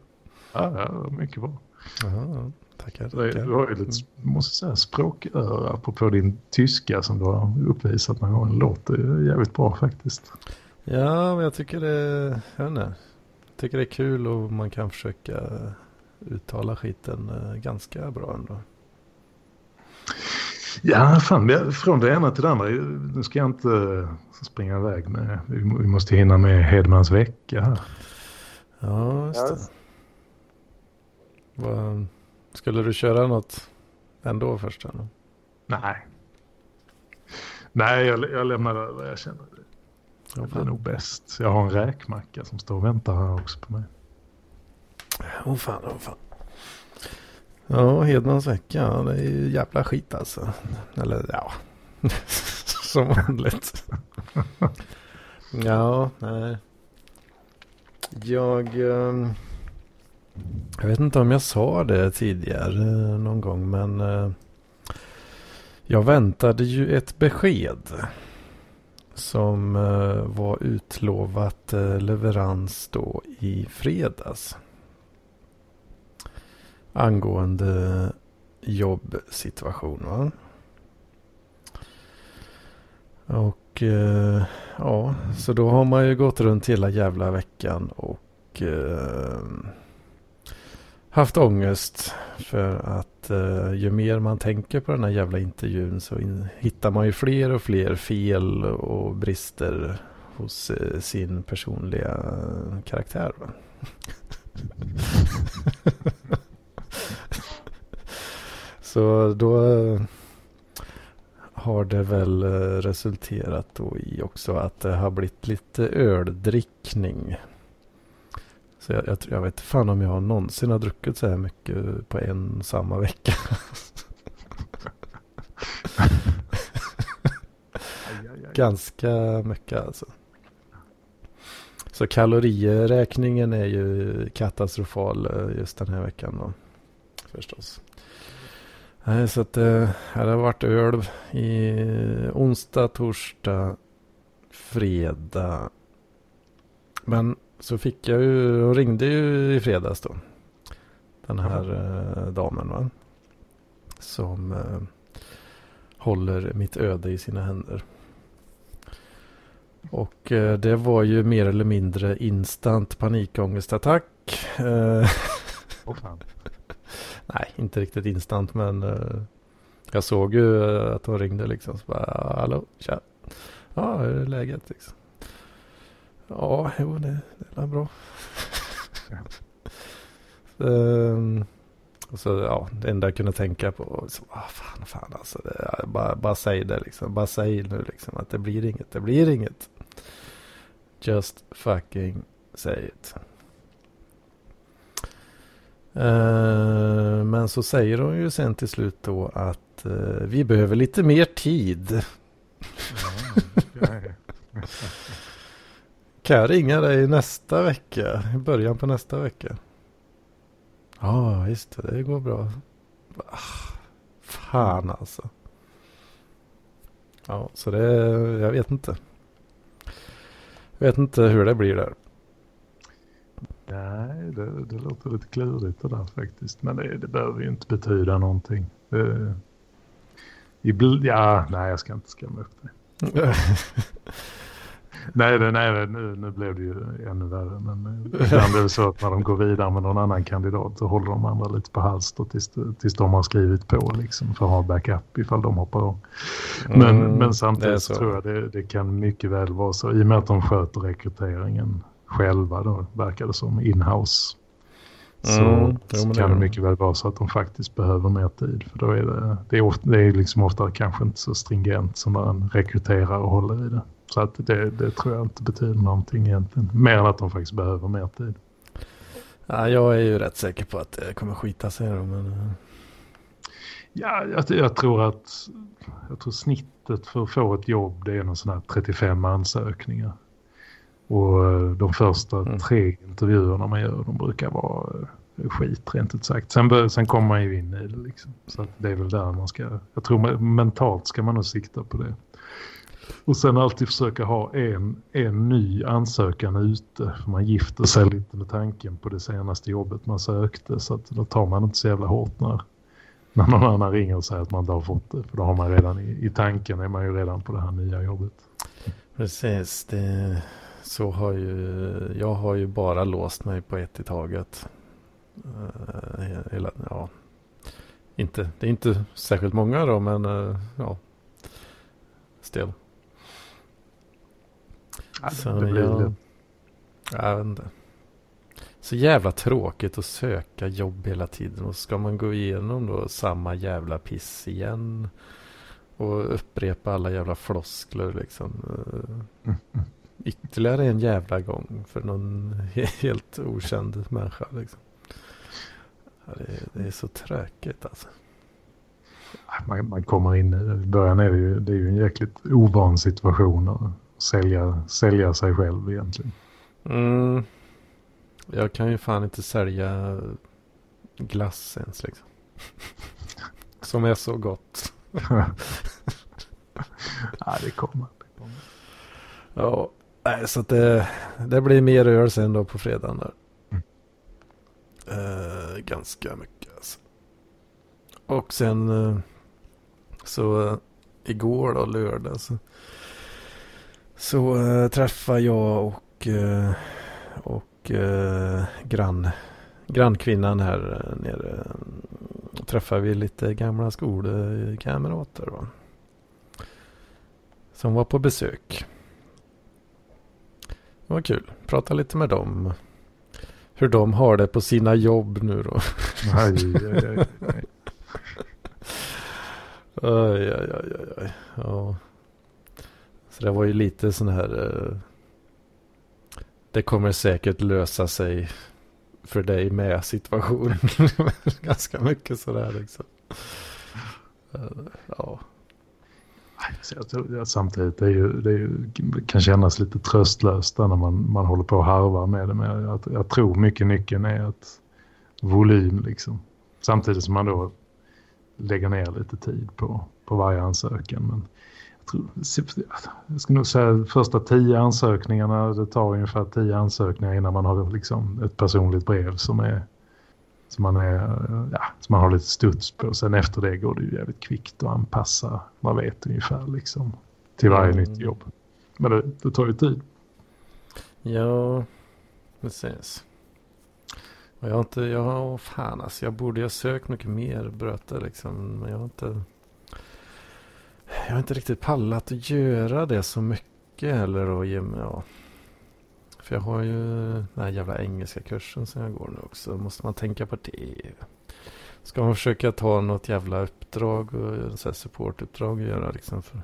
Ja, ja mycket bra. Aha, tackar, tackar. Du har ju lite, måste säga, språköra på din tyska som du har uppvisat någon gång. Det låter jävligt bra faktiskt. Ja, men jag tycker det, jag inte, jag tycker det är kul och man kan försöka uttala skiten eh, ganska bra ändå. Ja, fan, från det ena till det andra. Nu ska jag inte springa iväg med. Vi måste hinna med Hedmans vecka här. Ja, just det. Vad, skulle du köra något ändå först? Eller? Nej. Nej, jag, jag lämnar över. Jag känner det. Det blir nog bäst. Jag har en räkmacka som står och väntar här också på mig. Åh oh, fan, åh oh, fan. Ja, Hedmans vecka, det är ju jävla skit alltså. Eller ja, som vanligt. ja, nej. Jag, ehm, jag vet inte om jag sa det tidigare någon gång, men eh, jag väntade ju ett besked som eh, var utlovat eh, leverans då i fredags angående jobbsituation. Va? Och ja, så då har man ju gått runt hela jävla veckan och haft ångest för att eh, ju mer man tänker på den här jävla intervjun så in, hittar man ju fler och fler fel och brister hos eh, sin personliga karaktär. Så då eh, har det väl eh, resulterat då i också att det har blivit lite öldrickning. Så jag, jag, jag vet fan om jag någonsin har druckit så här mycket på en samma vecka. Ganska mycket alltså. Så kaloriräkningen är ju katastrofal eh, just den här veckan då. Förstås. Så att det eh, har varit öl i onsdag, torsdag, fredag. Men så fick jag ju, och ringde ju i fredags då. Den här eh, damen va. Som eh, håller mitt öde i sina händer. Och eh, det var ju mer eller mindre instant panikångestattack. Eh, oh. Nej, inte riktigt instant men uh, jag såg ju uh, att hon ringde liksom. Så bara, hallå, tja. Ja, hur är läget liksom? Ja, jo det, det är bra. um, Och så, ja, det enda jag kunde tänka på var ah, fan, fan alltså. Det, bara, bara säg det liksom. Bara säg nu liksom att det blir inget. Det blir inget. Just fucking say it. Uh, men så säger hon ju sen till slut då att uh, vi behöver lite mer tid. Kan jag ringa dig nästa vecka? I början på nästa vecka? Ja, ah, just det. Det går bra. Ah, fan alltså. Ja, så det, jag vet inte. Jag vet inte hur det blir där. Nej, det, det låter lite klurigt det där faktiskt. Men det, det behöver ju inte betyda någonting. Det, ja, nej, jag ska inte skrämma upp det. nej, nej nu, nu blev det ju ännu värre. Men ibland är det så att när de går vidare med någon annan kandidat så håller de andra lite på halster tills, tills de har skrivit på liksom, för att ha backup ifall de hoppar av. Men, mm, men samtidigt så. tror jag det, det kan mycket väl vara så i och med att de sköter rekryteringen själva då, verkar det som, inhouse. Så, mm, så kan det mycket väl vara så att de faktiskt behöver mer tid. För då är det, det är, ofta, det är liksom ofta kanske inte så stringent som när en rekryterar och håller i det. Så att det, det tror jag inte betyder någonting egentligen. Mer än att de faktiskt behöver mer tid. Ja, jag är ju rätt säker på att det kommer skita sig. Då, men... Eh. Ja, jag, jag, tror att jag tror snittet för att få ett jobb det är någon sån här 35 ansökningar. Och eh, de första mm. tre intervjuerna man gör, de brukar vara eh, skit rent ut sagt. Sen, sen kommer man ju in i det liksom. Så det är väl där man ska, jag tror mentalt ska man nog sikta på det. Och sen alltid försöka ha en, en ny ansökan ute. För man gifter sig lite med tanken på det senaste jobbet man sökte. Så att då tar man inte så jävla hårt när, när någon annan ringer och säger att man inte har fått det. För då har man redan i, i tanken är man ju redan på det här nya jobbet. Precis, det så har ju, jag har ju bara låst mig på ett i taget. Uh, hela, ja, inte, det är inte särskilt många då, men uh, ja, still. Så det blir jag, jag vet inte. Så jävla tråkigt att söka jobb hela tiden och ska man gå igenom då samma jävla piss igen och upprepa alla jävla floskler liksom. Mm, ytterligare en jävla gång för någon helt okänd människa. Liksom. Ja, det, är, det, är så tråkigt alltså. Man, man, kommer in i början är det ju, det är ju en jäkligt ovan situation att sälja, sälja sig själv egentligen. Mm. Jag kan ju fan inte sälja glass ens liksom. Som är så gott. ja, det kommer. Det kommer. Ja, så det, det blir mer öl sen då på fredagen där. Mm. Uh, ganska mycket alltså. Och sen uh, så uh, igår då lördag så, så träffade jag och, och grann, grannkvinnan här nere. Träffade vi lite gamla skolkamrater. Va? Som var på besök. Det var kul. Prata lite med dem. Hur de har det på sina jobb nu då. Aj, aj, aj, aj. Oj, oj, oj, oj. Ja. Så det var ju lite sån här. Eh, det kommer säkert lösa sig för dig med situationen. Ganska mycket sådär liksom. Eh, ja. Jag tror, samtidigt det är ju, det är ju, kan kännas lite tröstlöst när man, man håller på att harva med det. Men jag, jag tror mycket nyckeln är att volym liksom. Samtidigt som man då lägger ner lite tid på, på varje ansökan. Men jag, ska nog säga första tio ansökningarna, det tar ungefär tio ansökningar innan man har liksom ett personligt brev som är som man, är, ja, som man har lite studs på. Sen efter det går det ju jävligt kvickt att anpassa. Man vet ungefär liksom till varje mm. nytt jobb. Men det, det tar ju tid. Ja, precis. Och jag har inte, jag har, fan alltså, jag borde ha sökt mycket mer bröter liksom. Men jag har inte, jag har inte riktigt pallat att göra det så mycket heller. Och ge mig, ja. För jag har ju den här jävla engelska kursen som jag går nu också. Måste man tänka på det. ska man försöka ta något jävla uppdrag och så här supportuppdrag och göra liksom för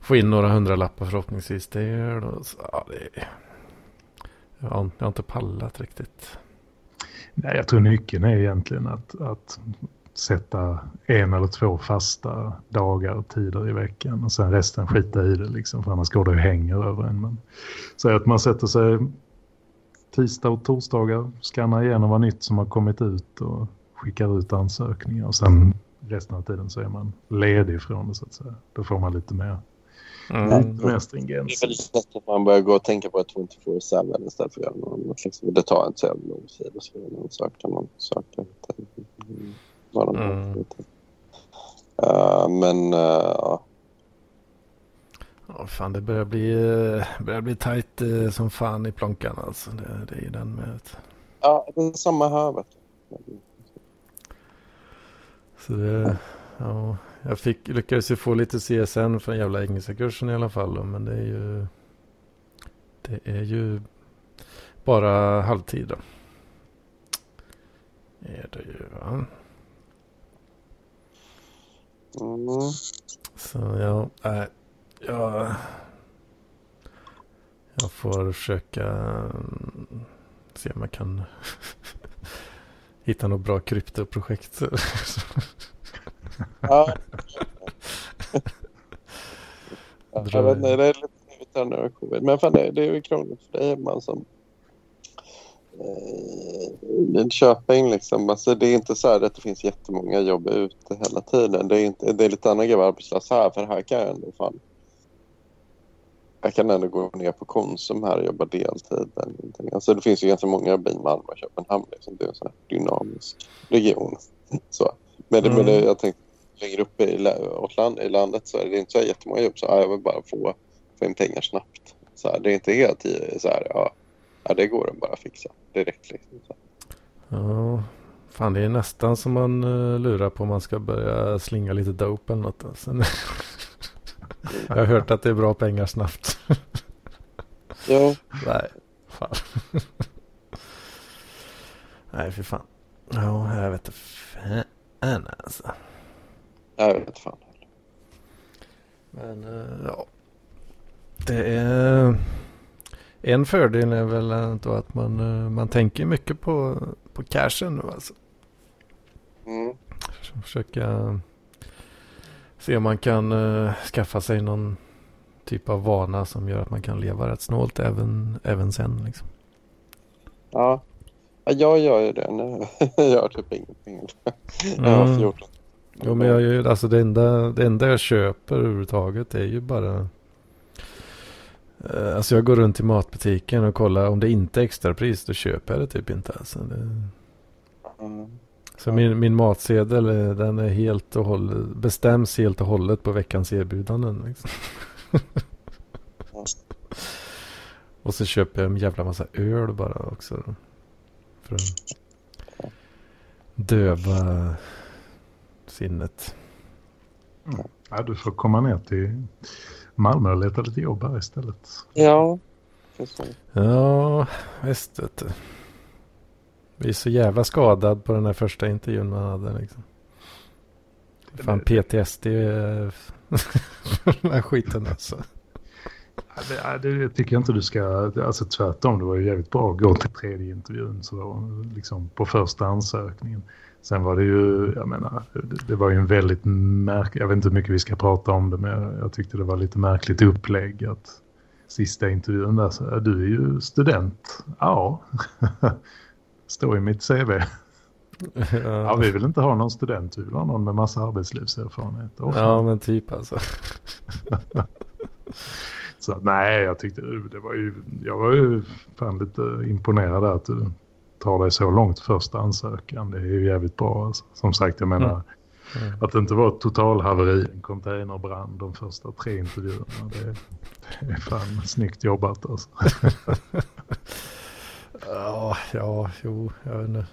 få in några hundralappar förhoppningsvis där. Och så, ja, det, jag, har, jag har inte pallat riktigt. Nej, jag tror nyckeln är egentligen att, att sätta en eller två fasta dagar och tider i veckan och sen resten skita i det liksom för annars går det och hänger över en. Men, så att man sätter sig tisdag och torsdagar, skannar igenom vad nytt som har kommit ut och skickar ut ansökningar och sen resten av tiden så är man ledig från det så att säga. Då får man lite mer, Mm. lite mer stringens. Det är väl lätt att man börjar gå och tänka på 24-7 istället för att göra något. Liksom. Det tar inte så jävla lång tid att skriva någon sak. Kan man söka mm, vad de Mm. Uh, men uh, ja. Ja, fan det börjar bli, eh, börjar bli tajt eh, som fan i plånkan alltså. Det, det är ju den med. ja, det är samma här. Vet du. Så det, ja, jag fick, lyckades ju få lite CSN för den jävla engelska kursen i alla fall. då, Men det är ju, det är ju bara halvtid då. Är det ju va? Mm. Så ja, nej, jag, jag får försöka mm, se om jag kan hitta något bra kryptoprojekt. Ja. Jag vet inte, det är lite nu covid. Men fan, det, det är ju krångligt för dig man som Köping liksom. Alltså, det är inte så här att det finns jättemånga jobb ute hela tiden. Det är, inte, det är lite andra grejer arbetslös här för här kan jag ändå fan jag kan ändå gå ner på Konsum här och jobba deltid. Eller någonting. Alltså, det finns ju ganska många jobb i Malmö och Köpenhamn. Liksom. Det är en sån här dynamisk region. Så. Men, det, men det, Mm. jag tänkte längre upp i, åt land, i landet så är det inte så jättemånga jobb. Så ja, jag vill bara få, få in pengar snabbt. Så här, det är inte helt så här, ja, ja, det går att bara fixa direkt. Liksom. Ja, fan det är nästan som man uh, lurar på om man ska börja slinga lite dope eller något. Alltså. jag har hört att det är bra pengar snabbt. Ja, Nej, fan. Nej, för fan. Ja, jag vet inte fan alltså. jag vet fan. Men eh, ja. Det är... En fördel är väl ändå att man, eh, man tänker mycket på, på cashen nu alltså. Mm. Försöka se om man kan eh, skaffa sig någon typ av vana som gör att man kan leva rätt snålt även, även sen. Liksom. Ja. ja, jag gör ju det nu. jag gör typ ingenting. Jag har Mm. 14. Jo men jag gör ju, alltså det enda, det enda jag köper överhuvudtaget är ju bara Alltså jag går runt i matbutiken och kollar om det inte är extrapris då köper jag det typ inte alltså. Det, Mm. så min, min matsedel eh, den är helt och hållet, bestäms helt och hållet på veckans erbjudanden. Liksom. Och så köper jag en jävla massa öl bara också. För att döva sinnet. Ja, du får komma ner till Malmö och leta lite jobb här istället. Ja, precis. Ja, visst vet du. Vi är så jävla skadad på den här första intervjun man hade liksom. Fan PTSD eh, den här skiten alltså. Det, det tycker jag inte du ska... Alltså tvärtom, det var ju jävligt bra att gå till tredje intervjun så var, liksom på första ansökningen. Sen var det ju, jag menar, det, var ju en väldigt märklig... Jag vet inte hur mycket vi ska prata om det, men jag, tyckte det var lite märkligt upplägg att sista intervjun där så du är ju student. Ja, står i mitt CV. Ja, vi vill inte ha någon student, vi vill ha någon med massa arbetslivserfarenhet. Ja men typ alltså. Så nej, jag tyckte det var ju, jag var ju fan lite imponerad att du tar dig så långt första ansökan. Det är ju jävligt bra. Alltså. Som sagt, jag menar Mm. att det inte var ett totalhaveri, en containerbrand de första tre intervjuerna. Det, det är fan snyggt jobbat alltså. Ja, ja, jo, jag vet inte.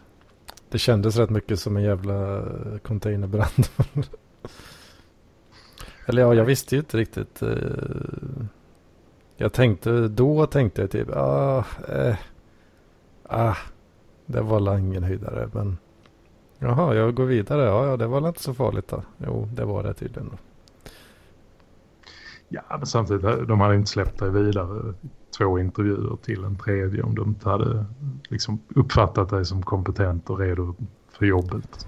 Det kändes rätt mycket som en jävla containerbrand. Eller ja, jag visste ju inte riktigt. eh, Jag tänkte, då tänkte jag typ, ah, eh, ah, det var ingen höjdare. Men Jaha, jag går vidare. Ja, ja, det var inte så farligt då. Jo, det var det tydligen. Då. Ja, men samtidigt, de hade inte släppt dig vidare två intervjuer till en tredje om de inte hade liksom uppfattat dig som kompetent och redo för jobbet.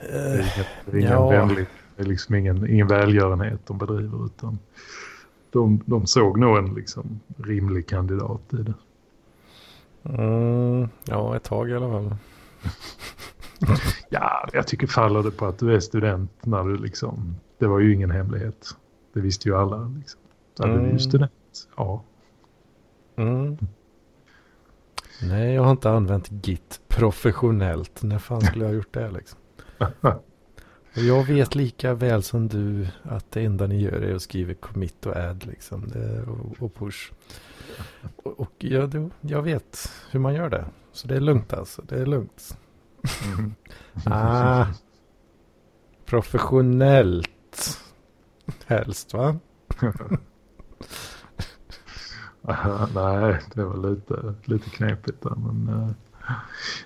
Det är, inget, det är, ingen ja. vänlig, det är liksom ingen, ingen välgörenhet de bedriver utan de, de såg nog en liksom rimlig kandidat i det. Mm, ja, ett tag i alla fall. Ja, jag tycker faller det på att du är student när du liksom, det var ju ingen hemlighet. Det visste ju alla liksom. Så mm. du är ju student, ja. Mm. Nej, jag har inte använt Git professionellt. När fan skulle jag ha gjort det liksom? Och jag vet lika väl som du att det enda ni gör är att skriva commit och add liksom. Och, och, push. Och, och jag, jag vet hur man gör det. Så det är lugnt alltså. Det är lugnt. Mm. ah, professionellt. Helst va? Nej, det var lite, lite knepigt där. Men, uh,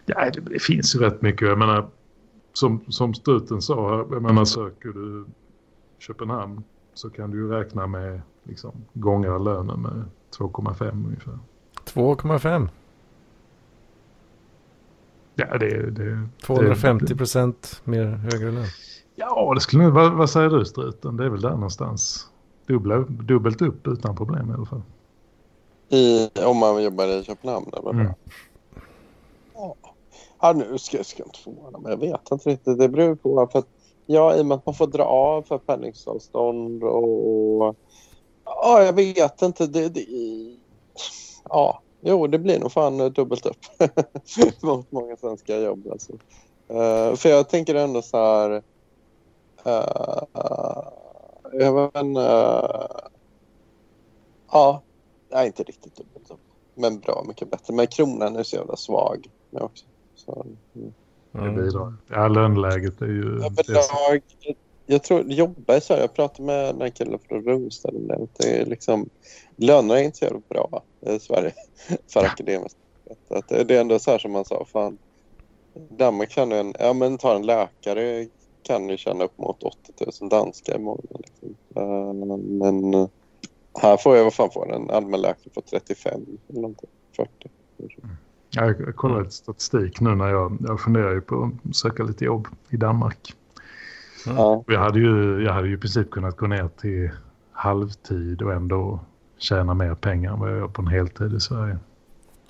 ja, det, det, finns ju rätt mycket. Jag menar, som, som Struten sa, jag menar, söker du Köpenhamn så kan du ju räkna med liksom, gånga lönen med 2,5 ungefär. 2,5? Ja, det, det 250 procent mer högre lön. Ja, det skulle vad, vad säger du Struten? Det är väl där någonstans. Dubbla, dubbelt upp utan problem i alla fall. I, om man jobbar i Köpenhamn eller mm. ja. ja, nu ska jag ska inte förvåna mig. Jag vet inte riktigt. Det beror på. För att, ja, I och med att man får dra av för pendlingsavstånd och... Ja, jag vet inte. Det, det, ja, jo, det blir nog fan dubbelt upp mot många svenska jobb. Alltså. Uh, för jag tänker ändå så här... Uh, vet inte... Uh, ja, Nej, inte riktigt dubbelt upp. Men bra mycket bättre. Men kronan är så jävla svag. Men också. Så, mm. Det bidrar. Ja, löneläget är ju... Överlag, jag, tror, jobba i Sverige. Jag pratade med den här killen från Rungstad. Det är liksom, lönerna är inte så jävla bra i Sverige för akademiskt. Att det är ändå så här som man sa. Fan, Danmark kan en, ja men ta en läkare kan ju tjäna upp mot 80 000 danska i månaden. Liksom. Uh, men här får jag, vad fan får en allmänläkare på 35 eller någonting, 40. Mm. Jag kollar lite statistik nu när jag, jag funderar ju på att söka lite jobb i Danmark. Mm. Jag, hade ju, jag hade ju i princip kunnat gå ner till halvtid och ändå tjäna mer pengar än vad jag gör på en heltid i Sverige.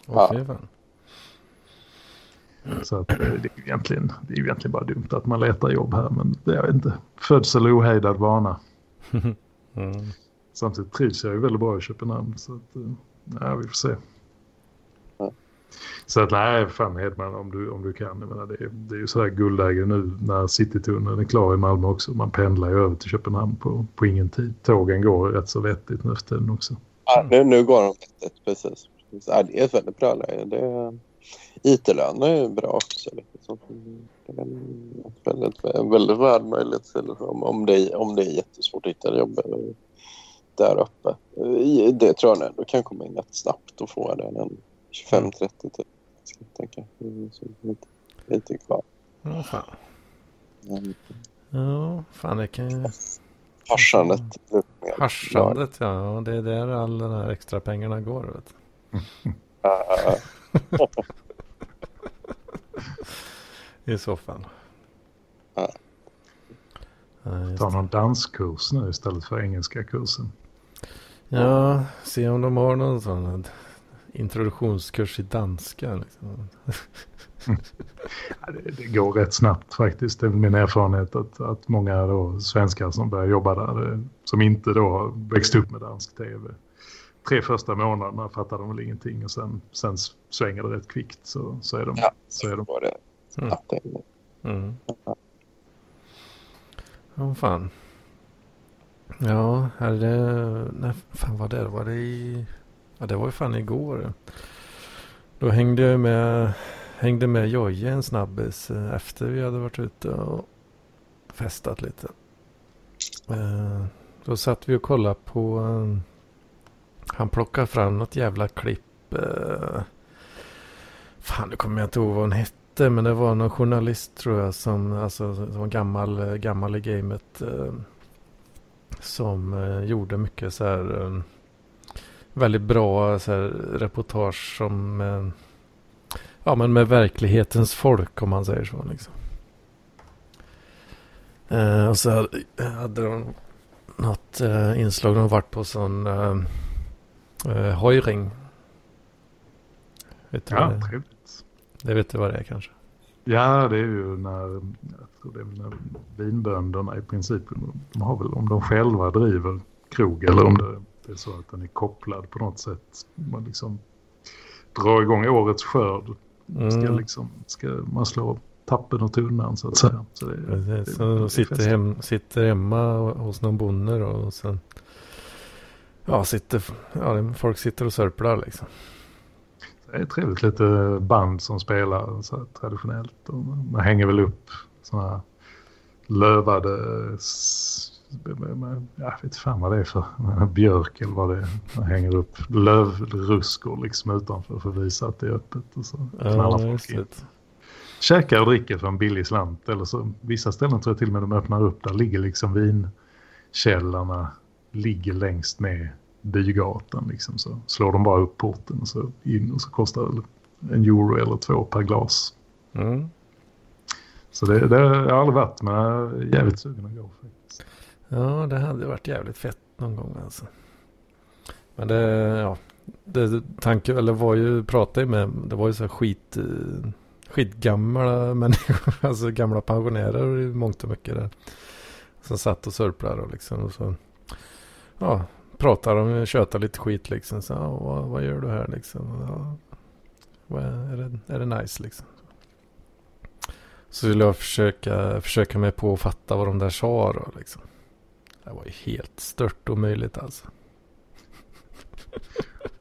Ja. Så att, eh, det, är egentligen, det är egentligen bara dumt att man letar jobb här. Men det är inte födsel och ohejdad vana. mm. Samtidigt trivs jag ju väldigt bra i Köpenhamn. Så att, eh, ja, vi får se. Så att nej, fan Hedman om du, om du kan. Jag menar, det, är, det är ju sådär guldläge nu när Citytunneln är klar i Malmö också. Man pendlar ju över till Köpenhamn på, på ingen tid. Tågen går rätt så vettigt nu efter tiden också. Ja, nu, nu går de vettigt, precis. Ja, det är ett väldigt bra läge. IT-löner är bra också. Liksom. Det är ett väldigt, väldigt möjlighet möjligt om, om, det, om det är jättesvårt att hitta jobb eh, där uppe. Eh, det tror jag ändå kan komma in rätt snabbt och få den en 25-30 till. Tänka. Lite, lite kvar. Ja, fan. Mm. Ja, fan det kan ju... Harsandet. Harsandet, ja. Det är där alla de här extra pengarna går. Vet I så fall. Ja. Ta någon danskurs nu istället för engelska kursen. Ja, se om de har någon sån introduktionskurs i danska. Liksom. ja, det, det, går rätt snabbt faktiskt. Det är min erfarenhet att, att många då, svenskar som börjar jobba där, som inte då har växt upp med dansk tv. Tre första månaderna fattar de väl ingenting och sen, sen svänger det rätt kvickt så, så är de... Ja, så är de. Det. Mm. Mm. Ja, fan. Ja, är det... Nej, fan vad det var det i... Ja, det var ju fan igår. Då hängde jag med, hängde med Jojje en snabbis eh, efter vi hade varit ute och festat lite. Eh, då satt vi och kollade på... Eh, han plockade fram något jävla klipp. Fan, nu kommer jag inte ihåg vad hon hette. men det var någon journalist tror jag som, alltså, som var gammal, gammal i gamet. Eh, som eh, gjorde mycket så här väldigt bra så här, reportage som eh, ja, men med verklighetens folk om man säger så. Liksom. Eh, och så hade de något eh, inslag, de varit på sån eh, eh, hojring. Vet du Ja, det, trevligt. det vet du vad det är kanske? Ja, det är ju när, jag det är när vinbönderna i princip, de har väl om de själva driver krog eller om det är så att den är kopplad på något sätt. Man liksom drar igång årets skörd. Ska Mm. liksom, ska man slå tappen och tunnan så att säga. Så det, Precis, det- så det är de sitter, hem, sitter hemma hos någon bonde då, och sen ja, sitter, ja, det- folk sitter och sörplar liksom. Det är trevligt lite band som spelar så här traditionellt. Och man hänger väl upp sådana här lövade, jag vet fan vad det är för björk eller vad det är. Man hänger upp lövruskor liksom utanför för att visa att det är öppet. Och så knallar Ja, folk in. Käkar och dricker för en billig slant. Eller så vissa ställen tror jag till och med de öppnar upp. Där ligger liksom vinkällarna ligger längst med bygatan. Liksom. Så slår de bara upp porten och så in och så kostar det en euro eller två per glas. Mm. Så det, det har jag aldrig varit men jag är jävligt sugen att gå faktiskt. Ja, det hade varit jävligt fett någon gång alltså. Men det, ja, det tanke, eller var ju, pratade ju med, det var ju så här skit, eh, skitgamla människor, alltså gamla pensionärer i mångt och mycket där. Som satt och sörplade och liksom, och så, ja, pratade de, tjötade lite skit liksom. Så, ja, vad, vad gör du här liksom? Ja, vad är, är, det, är det nice liksom? Så skulle jag försöka, försöka mig på att fatta vad de där sa då liksom. Det var ju helt stört omöjligt alltså.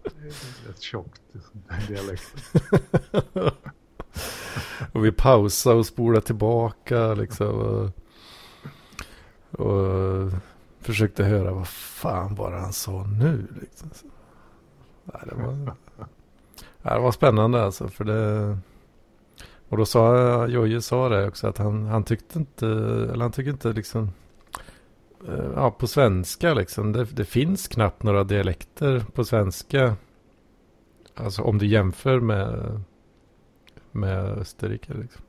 Det är rätt tjockt dialekten. och vi pausade och spolade tillbaka liksom. Och, och försökte höra vad fan var det han sa nu liksom. Så, nej, det, var, det var spännande alltså. För det, och då sa Jojje sa det också att han, han tyckte inte, eller han tycker inte liksom Ja, på svenska liksom. Det, det finns knappt några dialekter på svenska. Alltså om du jämför med med Österrike liksom.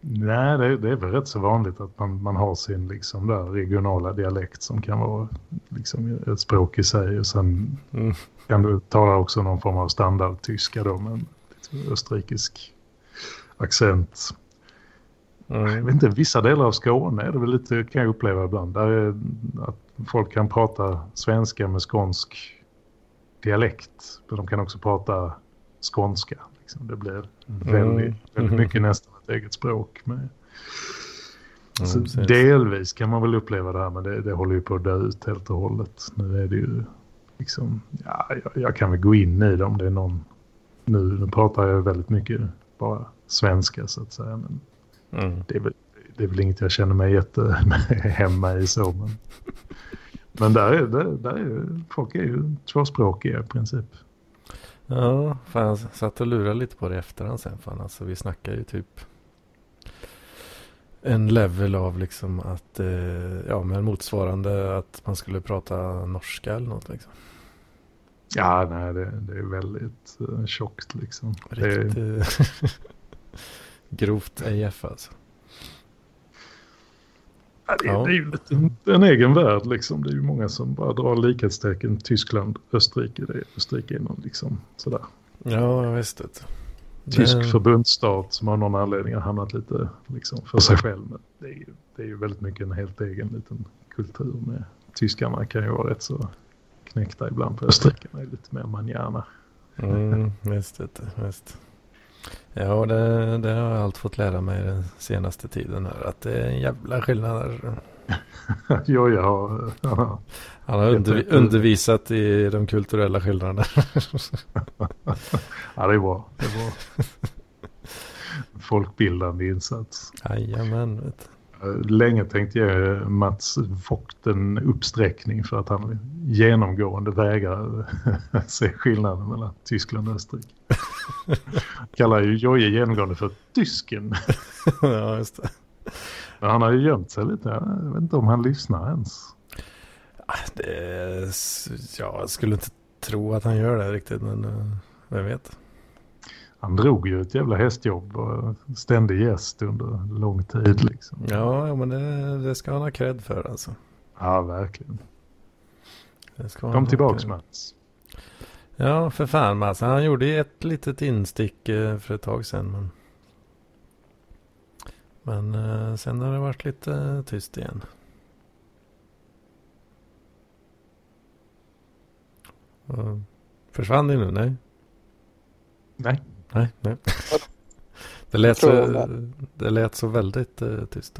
Nej, det, det är väl rätt så vanligt att man, man har sin liksom där regionala dialekt som kan vara liksom ett språk i sig. Och sen Mm. kan du tala också någon form av standardtyska då med en lite österrikisk accent. Jag Mm. vet inte, vissa delar av Skåne är det väl lite, kan jag uppleva ibland. Där är att folk kan prata svenska med skånsk dialekt. Men de kan också prata skånska. Liksom. Det blir väldigt, väldigt Mhm. mycket nästan ett eget språk. Med. Mm, Så precis. delvis kan man väl uppleva det här, men det, det håller ju på att dö ut helt och hållet. Nu är det ju liksom, ja, jag, jag kan väl gå in i det om det är någon, nu, nu pratar jag väldigt mycket bara svenska så att säga, men Mm. det är väl, det är väl inget jag känner mig jätte hemma i så, men, men där är, där, där är folk är ju tvåspråkiga i princip. Ja, fan jag satt och lurade lite på det i efterhand sen. Fan, alltså, vi snackar ju typ en level av liksom att, eh, ja men motsvarande att man skulle prata norska eller något liksom. Ja, nej, det, det är väldigt uh, tjockt liksom. Det är, Riktigt grovt AF alltså. Ja, det, Ja. det är ju en, en egen värld liksom. Det är ju många som bara drar likhetstecken Tyskland, Österrike. Det är, Österrike någon liksom sådär. Ja, visst det. Tysk Det- förbundsstat som av någon anledning har hamnat lite liksom för sig själv. Men det är, ju, det är ju väldigt mycket en helt egen liten kultur med. Tyskarna kan ju vara rätt så knäckta ibland på Österrike. Det är lite mer manjana. Mm, visst det, visst. Ja, det, det har jag allt fått lära mig den senaste tiden här. Att det är en jävla skillnad. har... ja. Han har undervi- undervisat i de kulturella skillnaderna. ja, det är bra. Det är bra. Folkbildande insats. Jajamän, vet du. Länge tänkte jag Mats Vogt en uppsträckning för att han genomgående vägrar se skillnaden mellan Tyskland och Österrike. Kallar ju Jojje genomgående för tysken. ja, just det. Men han har ju gömt sig lite. Jag vet inte om han lyssnar ens. Ah, det jag skulle inte tro att han gör det riktigt, men uh, vem vet. Han drog ju ett jävla hästjobb och ständig gäst under lång tid liksom. Ja, men det, det ska han ha cred för alltså. Ja, verkligen. Kom tillbaks cred. Mats. Ja, för fan Mats. Han gjorde ett litet instick eh, för ett tag sedan. Men, men eh, sen har det varit lite tyst igen. Försvann det nu? Nej. Nej. Nej, nej. Det lät, så, det lät så väldigt uh, tyst.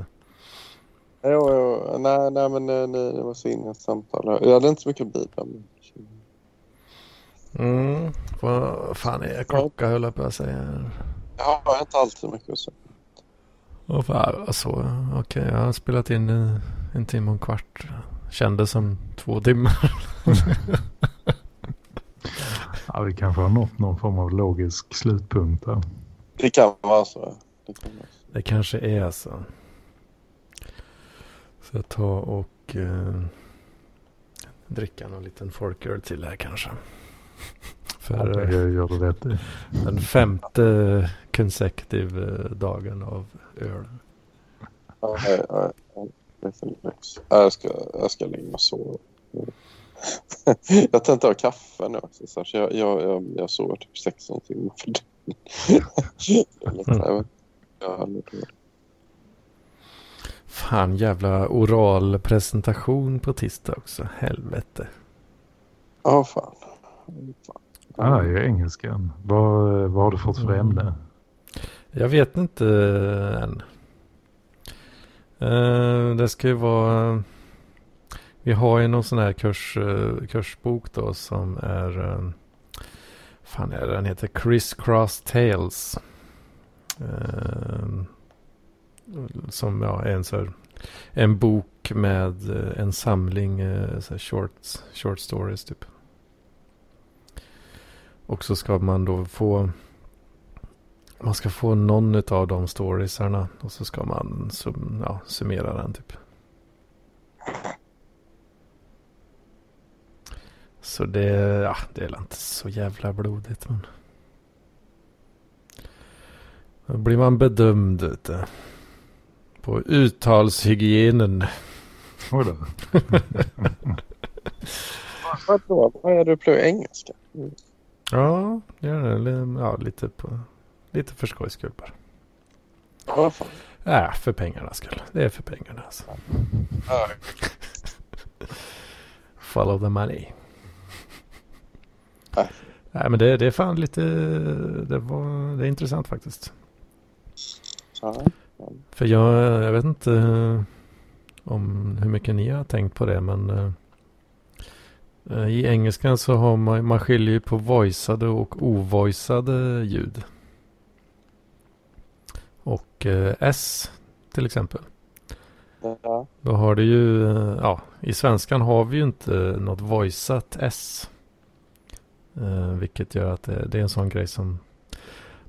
Jo, jo. Nej, nej, men det, det var så inget samtal. Jag hade inte så mycket med. Mm, vad fan är klocka höll jag på att säga. Ja, jag har inte alltid mycket att säga. Oh, fan, alltså, okej, okay, jag har spelat in en, en timme och en kvart. Kändes som två timmar. Ja, vi kanske har nått någon form av logisk slutpunkt där. Det kan vara så. Det, kan vara så. det kanske är så. Så jag tar och eh, dricka någon liten folköl till här kanske. För ja, det gör du rätt i. Den femte consecutive eh, dagen av öl. Ja, ja, ja, jag, ska, jag ska ligga och sova. jag tänkte ha kaffe nu också. Så jag, jag, jag, jag sover typ 16 timmar för dagen. mm. Fan jävla oral presentation på tisdag också. Helvete. Ja, oh, fan. fan. Ah, är engelskan. Vad, vad har du fått för ämne? Mm. Jag vet inte än. Uh, det ska ju vara vi har ju någon sån här kurs, eh, kursbok då som är, eh, fan är det, den heter Criss Cross Tales. Eh, som ja, är en, så här, en bok med en samling så här short, short stories typ. Och så ska man då få man ska få någon av de storiesarna och så ska man sum, ja, summera den typ. Så det, ja, det är inte så jävla blodigt. Men... Då blir man bedömd ute. På uttalshygienen. Oj då. Vad är du pluggar engelska? Mm. Ja, gör det. Ja, lite, på, lite för skojs skull bara. Ja, för pengarnas skull. Det är för pengarna alltså. Follow the money. Nej. Nej men det, det är fan lite, det, var, det är intressant faktiskt. Ja. För jag, jag vet inte om hur mycket ni har tänkt på det men uh, i engelskan så har man, man skiljer ju på voiceade och ovoiceade ljud. Och uh, S till exempel. Ja. Då har det ju, ja i svenskan har vi ju inte något voiceat S. Uh, vilket gör att det, det, är en sån grej som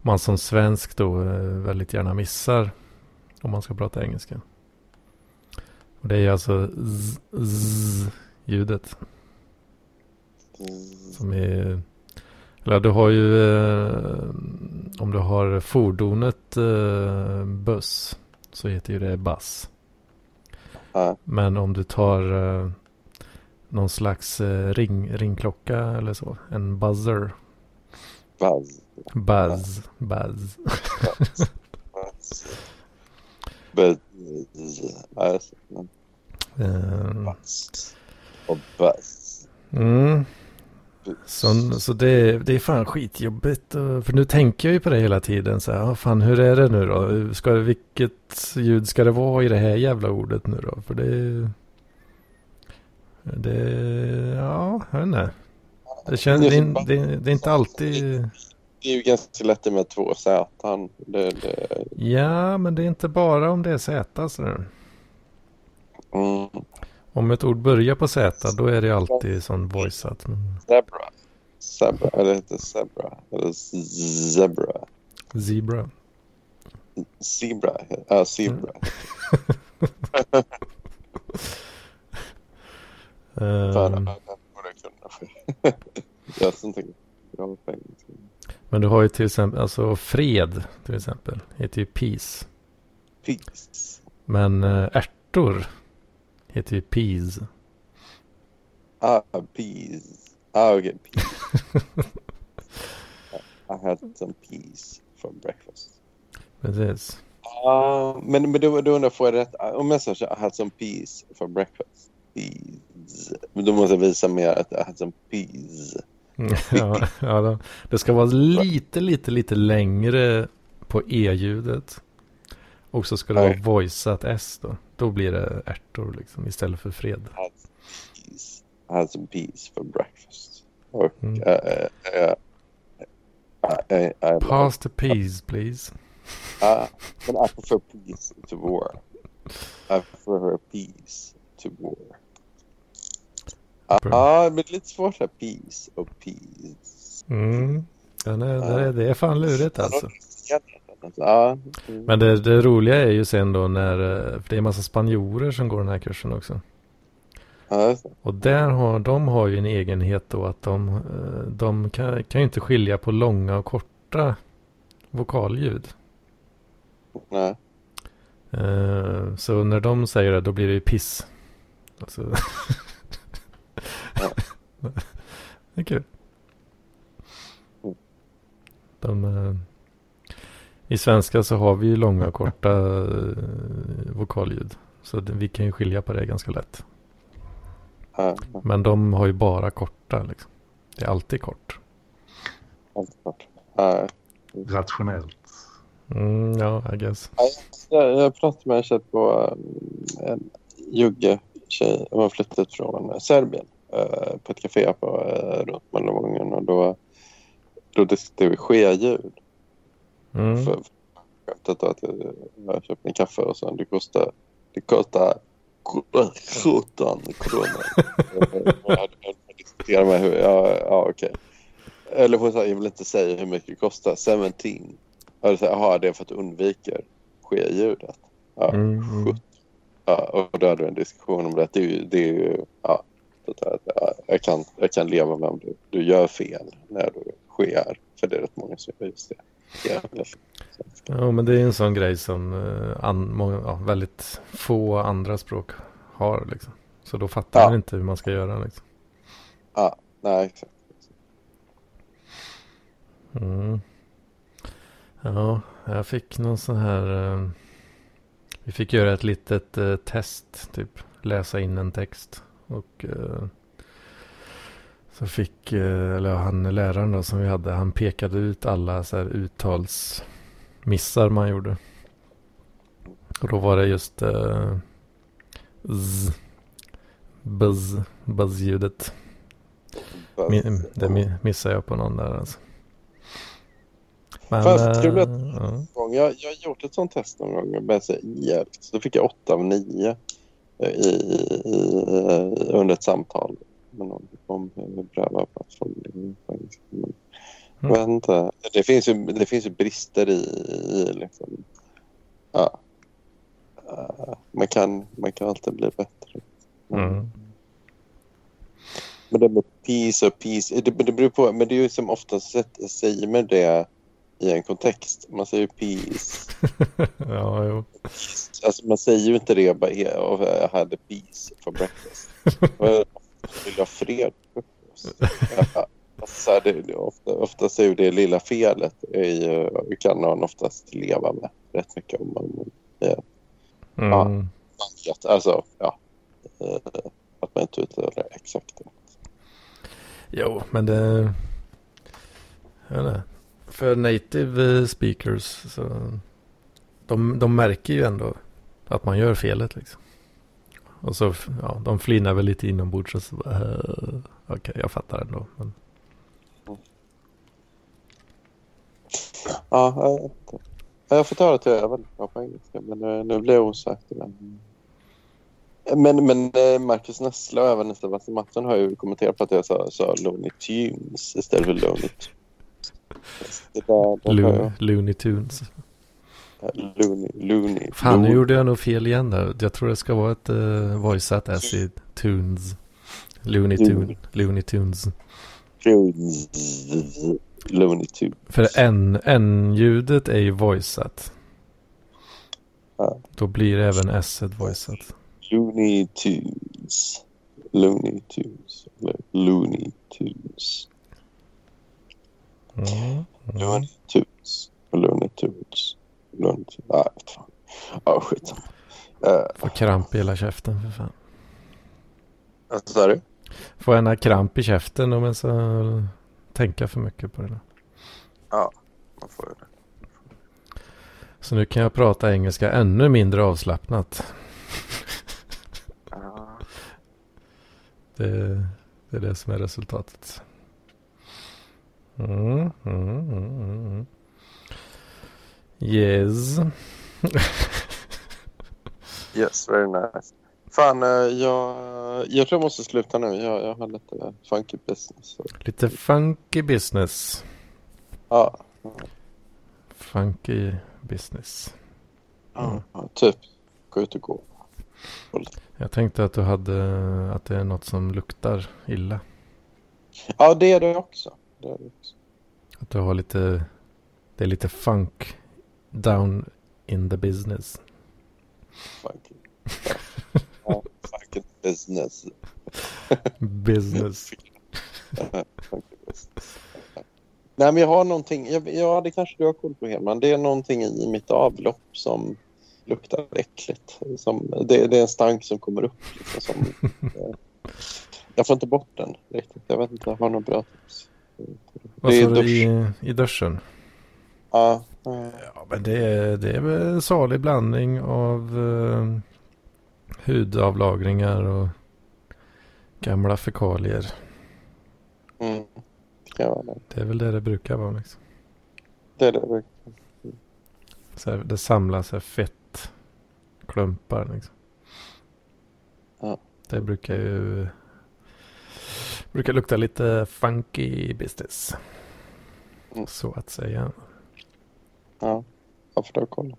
man som svensk då uh, väldigt gärna missar om man ska prata engelska. Och det är alltså z, z ljudet. Som är, eller du har ju, uh, om du har fordonet buss så heter ju det bass. Men om du tar någon slags eh, ring, ringklocka eller så. En buzzer. Buzz. Buzz. Buzz. Buzz. Buzz. Buzz. Och buzz. Mm. Så, så det, det är fan skitjobbigt. För nu tänker jag ju på det hela tiden. Så här, fan hur är det nu då? Ska, vilket ljud ska det vara i det här jävla ordet nu då? För det det, ja, jag vet inte. Det, känns, det, är, det, det är inte alltid... Det är ju ganska lätt med två Z. Det, det... Ja, men det är inte bara om det är Z. Så. Mm. Om ett ord börjar på Z, då är det alltid sån voiceat. Zebra. Zebra, eller heter det Zebra? Eller Zebra? Zebra. Zebra, ja Zebra. Fan, Ehm, borde jag kunna. Jag som tänker bra men du har ju till exempel, alltså fred till exempel, heter ju peace. Peace. Men äh, ärtor heter ju peas. Ah, peas. Ah, okay, peas. I had some peas for breakfast. Precis. Ah, men men då, då undrar jag, får jag rätt? Om jag säger I had some peas for breakfast. Peas. Men då måste jag visa mer att I had some peas. Ja, ja, då- det ska vara lite, lite, lite längre på e-ljudet. Och så ska det vara voiceat s då. Då blir det ärtor liksom istället för fred. I had some peas. Peas for breakfast. Och Mm. eh, eh, I, I, I, Pass the peas please. Uh, but I prefer peace to war. I prefer peace to war. Ja, Bra. men lite svårt här. Peace och peace. Mm. Är, det, är, det är fan lurigt alltså. Ja, mm. Men det, det roliga är ju sen då när, eh, för det är en massa spanjorer som går den här kursen också. ja. Och där har, de har ju en egenhet då att de, eh, de kan, kan ju inte skilja på långa och korta vokalljud. Nej. Eh, Så när de säger det då blir det ju piss. Alltså. det är kul. De, eh, I svenska så har vi ju långa och korta eh, vokalljud. Så vi kan ju skilja på det ganska lätt. Ja, Men de har ju bara korta liksom. Det är alltid kort. allt klart. Ja, Rationellt. Mm, ja, I guess. Jag, jag pratade med en tjej på um, en jugge-tjej. Hon har flyttat från eh, Serbien eh, på ett café på, uh, runt Möllevången. Och då, då diskuterade vi skeljud. Mm. För, skämtet att jag, jag köpte en kaffe och sen det kostar, det kostar 17 kronor. jag diskuterade med hur, ja, ja okej. Eller hon sa, jag vill inte säga hur mycket det kostar, 17. Jag sa, jaha det är för att du undviker skeljudet. Ja, Mm, mm. 17. Ja, och då hade vi en diskussion om det. Det är ju, det är ju ja, där, ja, jag, kan, jag kan leva med om du, du gör fel när du sker. För det är rätt många som gör just det. Ja, men det är en sån grej som eh, an, många, ja, väldigt få andra språk har liksom. Så då fattar Ja. man inte hur man ska göra liksom. Nej, exakt. Mm. Ja, jag fick någon sån här... Eh, vi fick göra ett litet eh, test, typ läsa in en text. Och eh, så fick, eh, eller han läraren då som vi hade, han pekade ut alla så här uttalsmissar man gjorde. Och då var det just eh, z, buzz, buzz-ljudet. Mi- Det mi- missade jag på någon där alltså. Men, Fast kul eh, att- ja. Jag, jag har gjort ett sånt test någon gång. Säga hjälp. Så då fick jag åtta av nio i, i, under ett samtal med någon om engelska. Men Jag vet inte. Det finns ju, det finns ju brister i, i liksom, ja. Eh, man, kan, man kan alltid bli bättre. Mm. Men det med peace och peace, det, det beror på, men det är ju som oftast säger man det i en kontext. Man säger peace. ja, jo. Alltså man säger ju inte det bara "Yeah, oh, I had a peace for breakfast. Jag vill ha fred. Ja, så här, det, det, ofta, oftast är ju det lilla felet är ju, kan man oftast leva med rätt mycket om man Mm. vet. Alltså, ja. eh, Att man inte uttalar exakt. Jo, men det... Jag vet inte. För native speakers så... De, de märker ju ändå att man gör felet liksom. Och så, ja, de flinar väl lite inombords och så uh, eh, okej, Okej, jag fattar ändå. Men, Ja, jag, jag får ta det till över. på engelska men nu, nu blir jag osäker. Men... Men, eh, Marcus Nessle och även Sebastian Mattsson har ju kommenterat på att jag sa, sa Looney Tunes istället för Looney Lo Looney Tunes. Looney, Looney. Fan, nu gjorde jag nog fel igen där. Jag tror det ska vara ett uh, voiceat acid tunes. Looney, Tune, Looney Tunes. Tunes. Looney Tunes. För N-ljudet är ju voiceat. Ja. Då blir även S voiceat. Looney Tunes. Looney Tunes. Looney Tunes. Mm. Tunes. Looney Tunes. Ah, vet fan. Ja, skit. Uh, Får kramp i hela käften för fan. vad sa du? Får ena kramp i käften om jag ska tänka för mycket på det. där. Man får ju det. Så nu kan jag prata engelska ännu mindre avslappnat. Ja. Det, det är det som är resultatet. Mm, mm, mm. Yes. Yes, very nice. Fan, eh, jag, jag tror jag måste sluta nu. Jag, jag har lite funky business. Lite funky business. Ja, Funky business. ja, typ. Gå ut och gå. Jag tänkte att du hade att det är något som luktar illa. Ja, det är det också. Det är det också. Att du har lite, det är lite funk down in the business. Funky. Ja, funky business. Business. business. Nej, men jag har någonting. Jag, ja, det kanske du har koll på, Helman. Det är någonting i mitt avlopp som luktar äckligt. Som, det, det är en stank som kommer upp. Liksom, som, eh, jag får inte bort den riktigt. Jag vet inte, jag har något bra tips. Vad Det sa du i, i duschen? Ja, Ja, men det är, det är väl en salig blandning av eh, hudavlagringar och gamla fekalier. mm, det vara det. Det är väl det det brukar vara. Liksom. Det är det. Så här, det samlas här fettklumpar. Liksom. Ja. Det brukar ju brukar lukta lite funky business. Mm. Så att säga. Ja, jag får ta och kolla.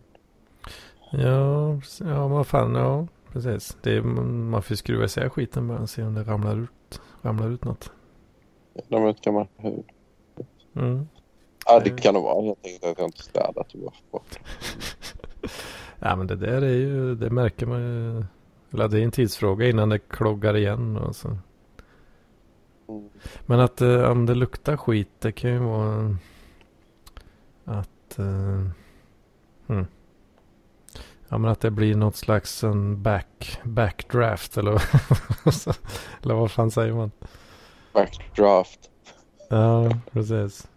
Ja, ja vad fan, ja precis. Det är, man får skruva isär skiten bara och se om det ramlar ut, ramlar ut något. De ut gammal hud. Mm. Ja, det kan nog vara helt enkelt att jag inte städat och varit bort. Ja men det där är ju, det märker man ju. Eller det är en tidsfråga innan det kloggar igen och så. Men att eh, om det luktar skit det kan ju vara att eh, hmm. Ja men att det blir något slags en back, backdraft eller, eller vad fan säger man? Backdraft. Ja precis.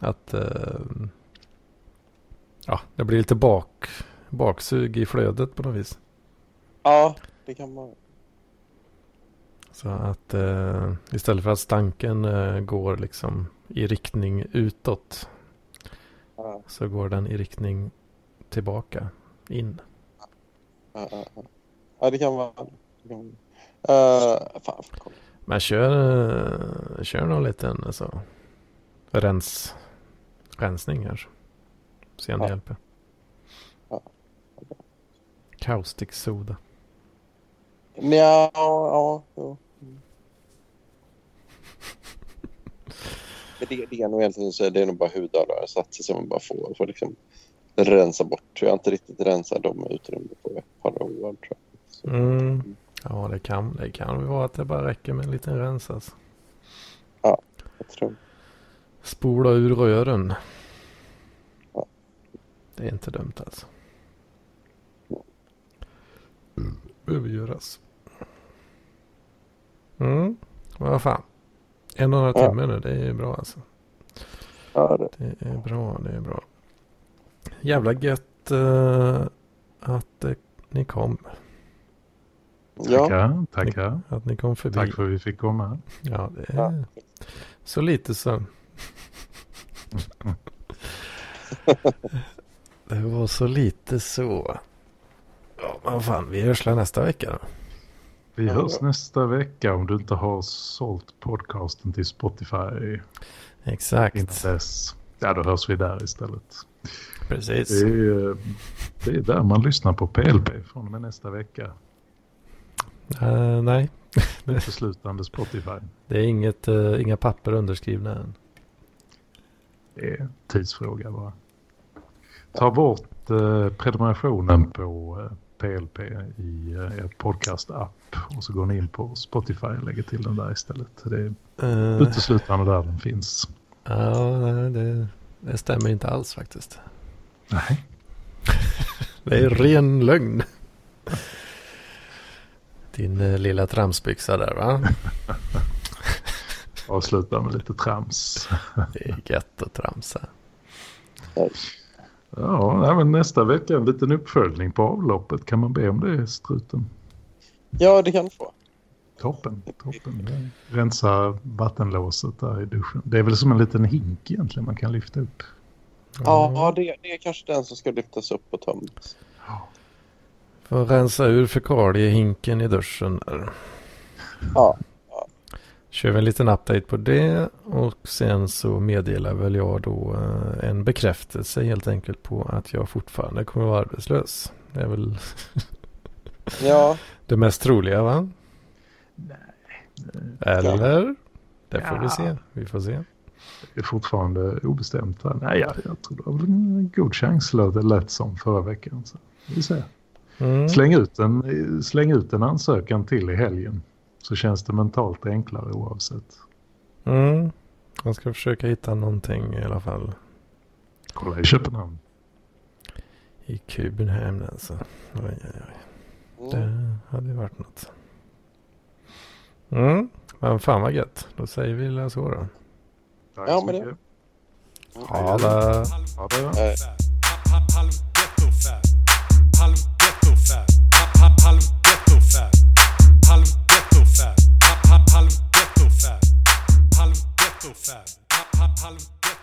Att eh, ja det blir lite bak, baksug i flödet på något vis. Ja, det kan vara. Så att eh, istället för att stanken eh, går liksom i riktning utåt så går den i riktning tillbaka in. ja, det kan vara. Det kan vara. Uh, fan. Men kör, eh, kör någon liten alltså, rens, rensning här. Se om det Ja. hjälper. Ja. Caustic soda. Nja, ja, ja. Men det, det är nog egentligen så det är nog bara hudavlagringssatser som man bara får, får liksom rensa bort. Jag har inte riktigt rensat dem utrymmen på ett par år tror jag. Så, Mm. Ja det kan det kan vara att det bara räcker med en liten rens alltså. jag tror. Spola ur rören. Ja. Det är inte dumt alltså. Behöver göras. Mm, vad fan. En och en halv Ja. timme nu, det är bra alltså. Ja, det, Det är bra, det är bra. Jävla gött eh, att eh, ni kom. ja. Tackar, tackar. Att ni kom förbi. Tack för att vi fick komma. Ja, det är Ja. så lite så. det var så lite så. Ja, men fan, vi hörs nästa vecka då. Vi Ja, hörs nästa vecka om du inte har sålt podcasten till Spotify Exakt. innan dess. Ja, då hörs vi där istället. Det Precis. är, eh, det är där man lyssnar på PLP från och med nästa vecka. Eh, nej, Uteslutande Spotify. det är inget, eh, inga papper underskrivna än. Det är en tidsfråga bara. Ta bort eh, prenumerationen på PLP i eh, er podcast-app och så går ni in på Spotify och lägger till den där istället. Det är Eh, uteslutande där den finns. ja, det, det stämmer inte alls faktiskt. Nej. Det är ren lögn. Din eh, lilla tramsbyxa där va? Avsluta med lite trams. Det är gött att tramsa. Ja, men nästa vecka en liten uppföljning på avloppet. Kan man be om det, struten? Ja, det kan du få. Toppen, toppen. Rensa vattenlåset där i duschen. Det är väl som en liten hink egentligen man kan lyfta upp. Ja, det, det är kanske den som ska lyftas upp och tömmas. Får rensa ur fekaliehinken i duschen där. Ja, Kör vi en liten update på det och sen så meddelar väl jag då eh, en bekräftelse helt enkelt på att jag fortfarande kommer vara arbetslös. Det är väl ja, det mest troliga va? Nej. Eller? Det får vi Ja. se. Vi får se. Det är fortfarande obestämt. Va? Nej, jag, jag tror det var en god chans det lät som förra veckan. Så vi ser. Mm. Släng, ut en, släng ut en ansökan till i helgen så känns det mentalt enklare oavsett. Mm. Jag ska försöka hitta någonting i alla fall. Kolla i Köpenhamn. I Köpenhamn alltså. Oj, oj, oj. Mm. Det hade varit något. Mm. Men fan vad gött. Då säger vi väl så då. Tack ja, så men mycket. det. Ha det. Ha det. Halv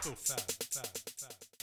so fast.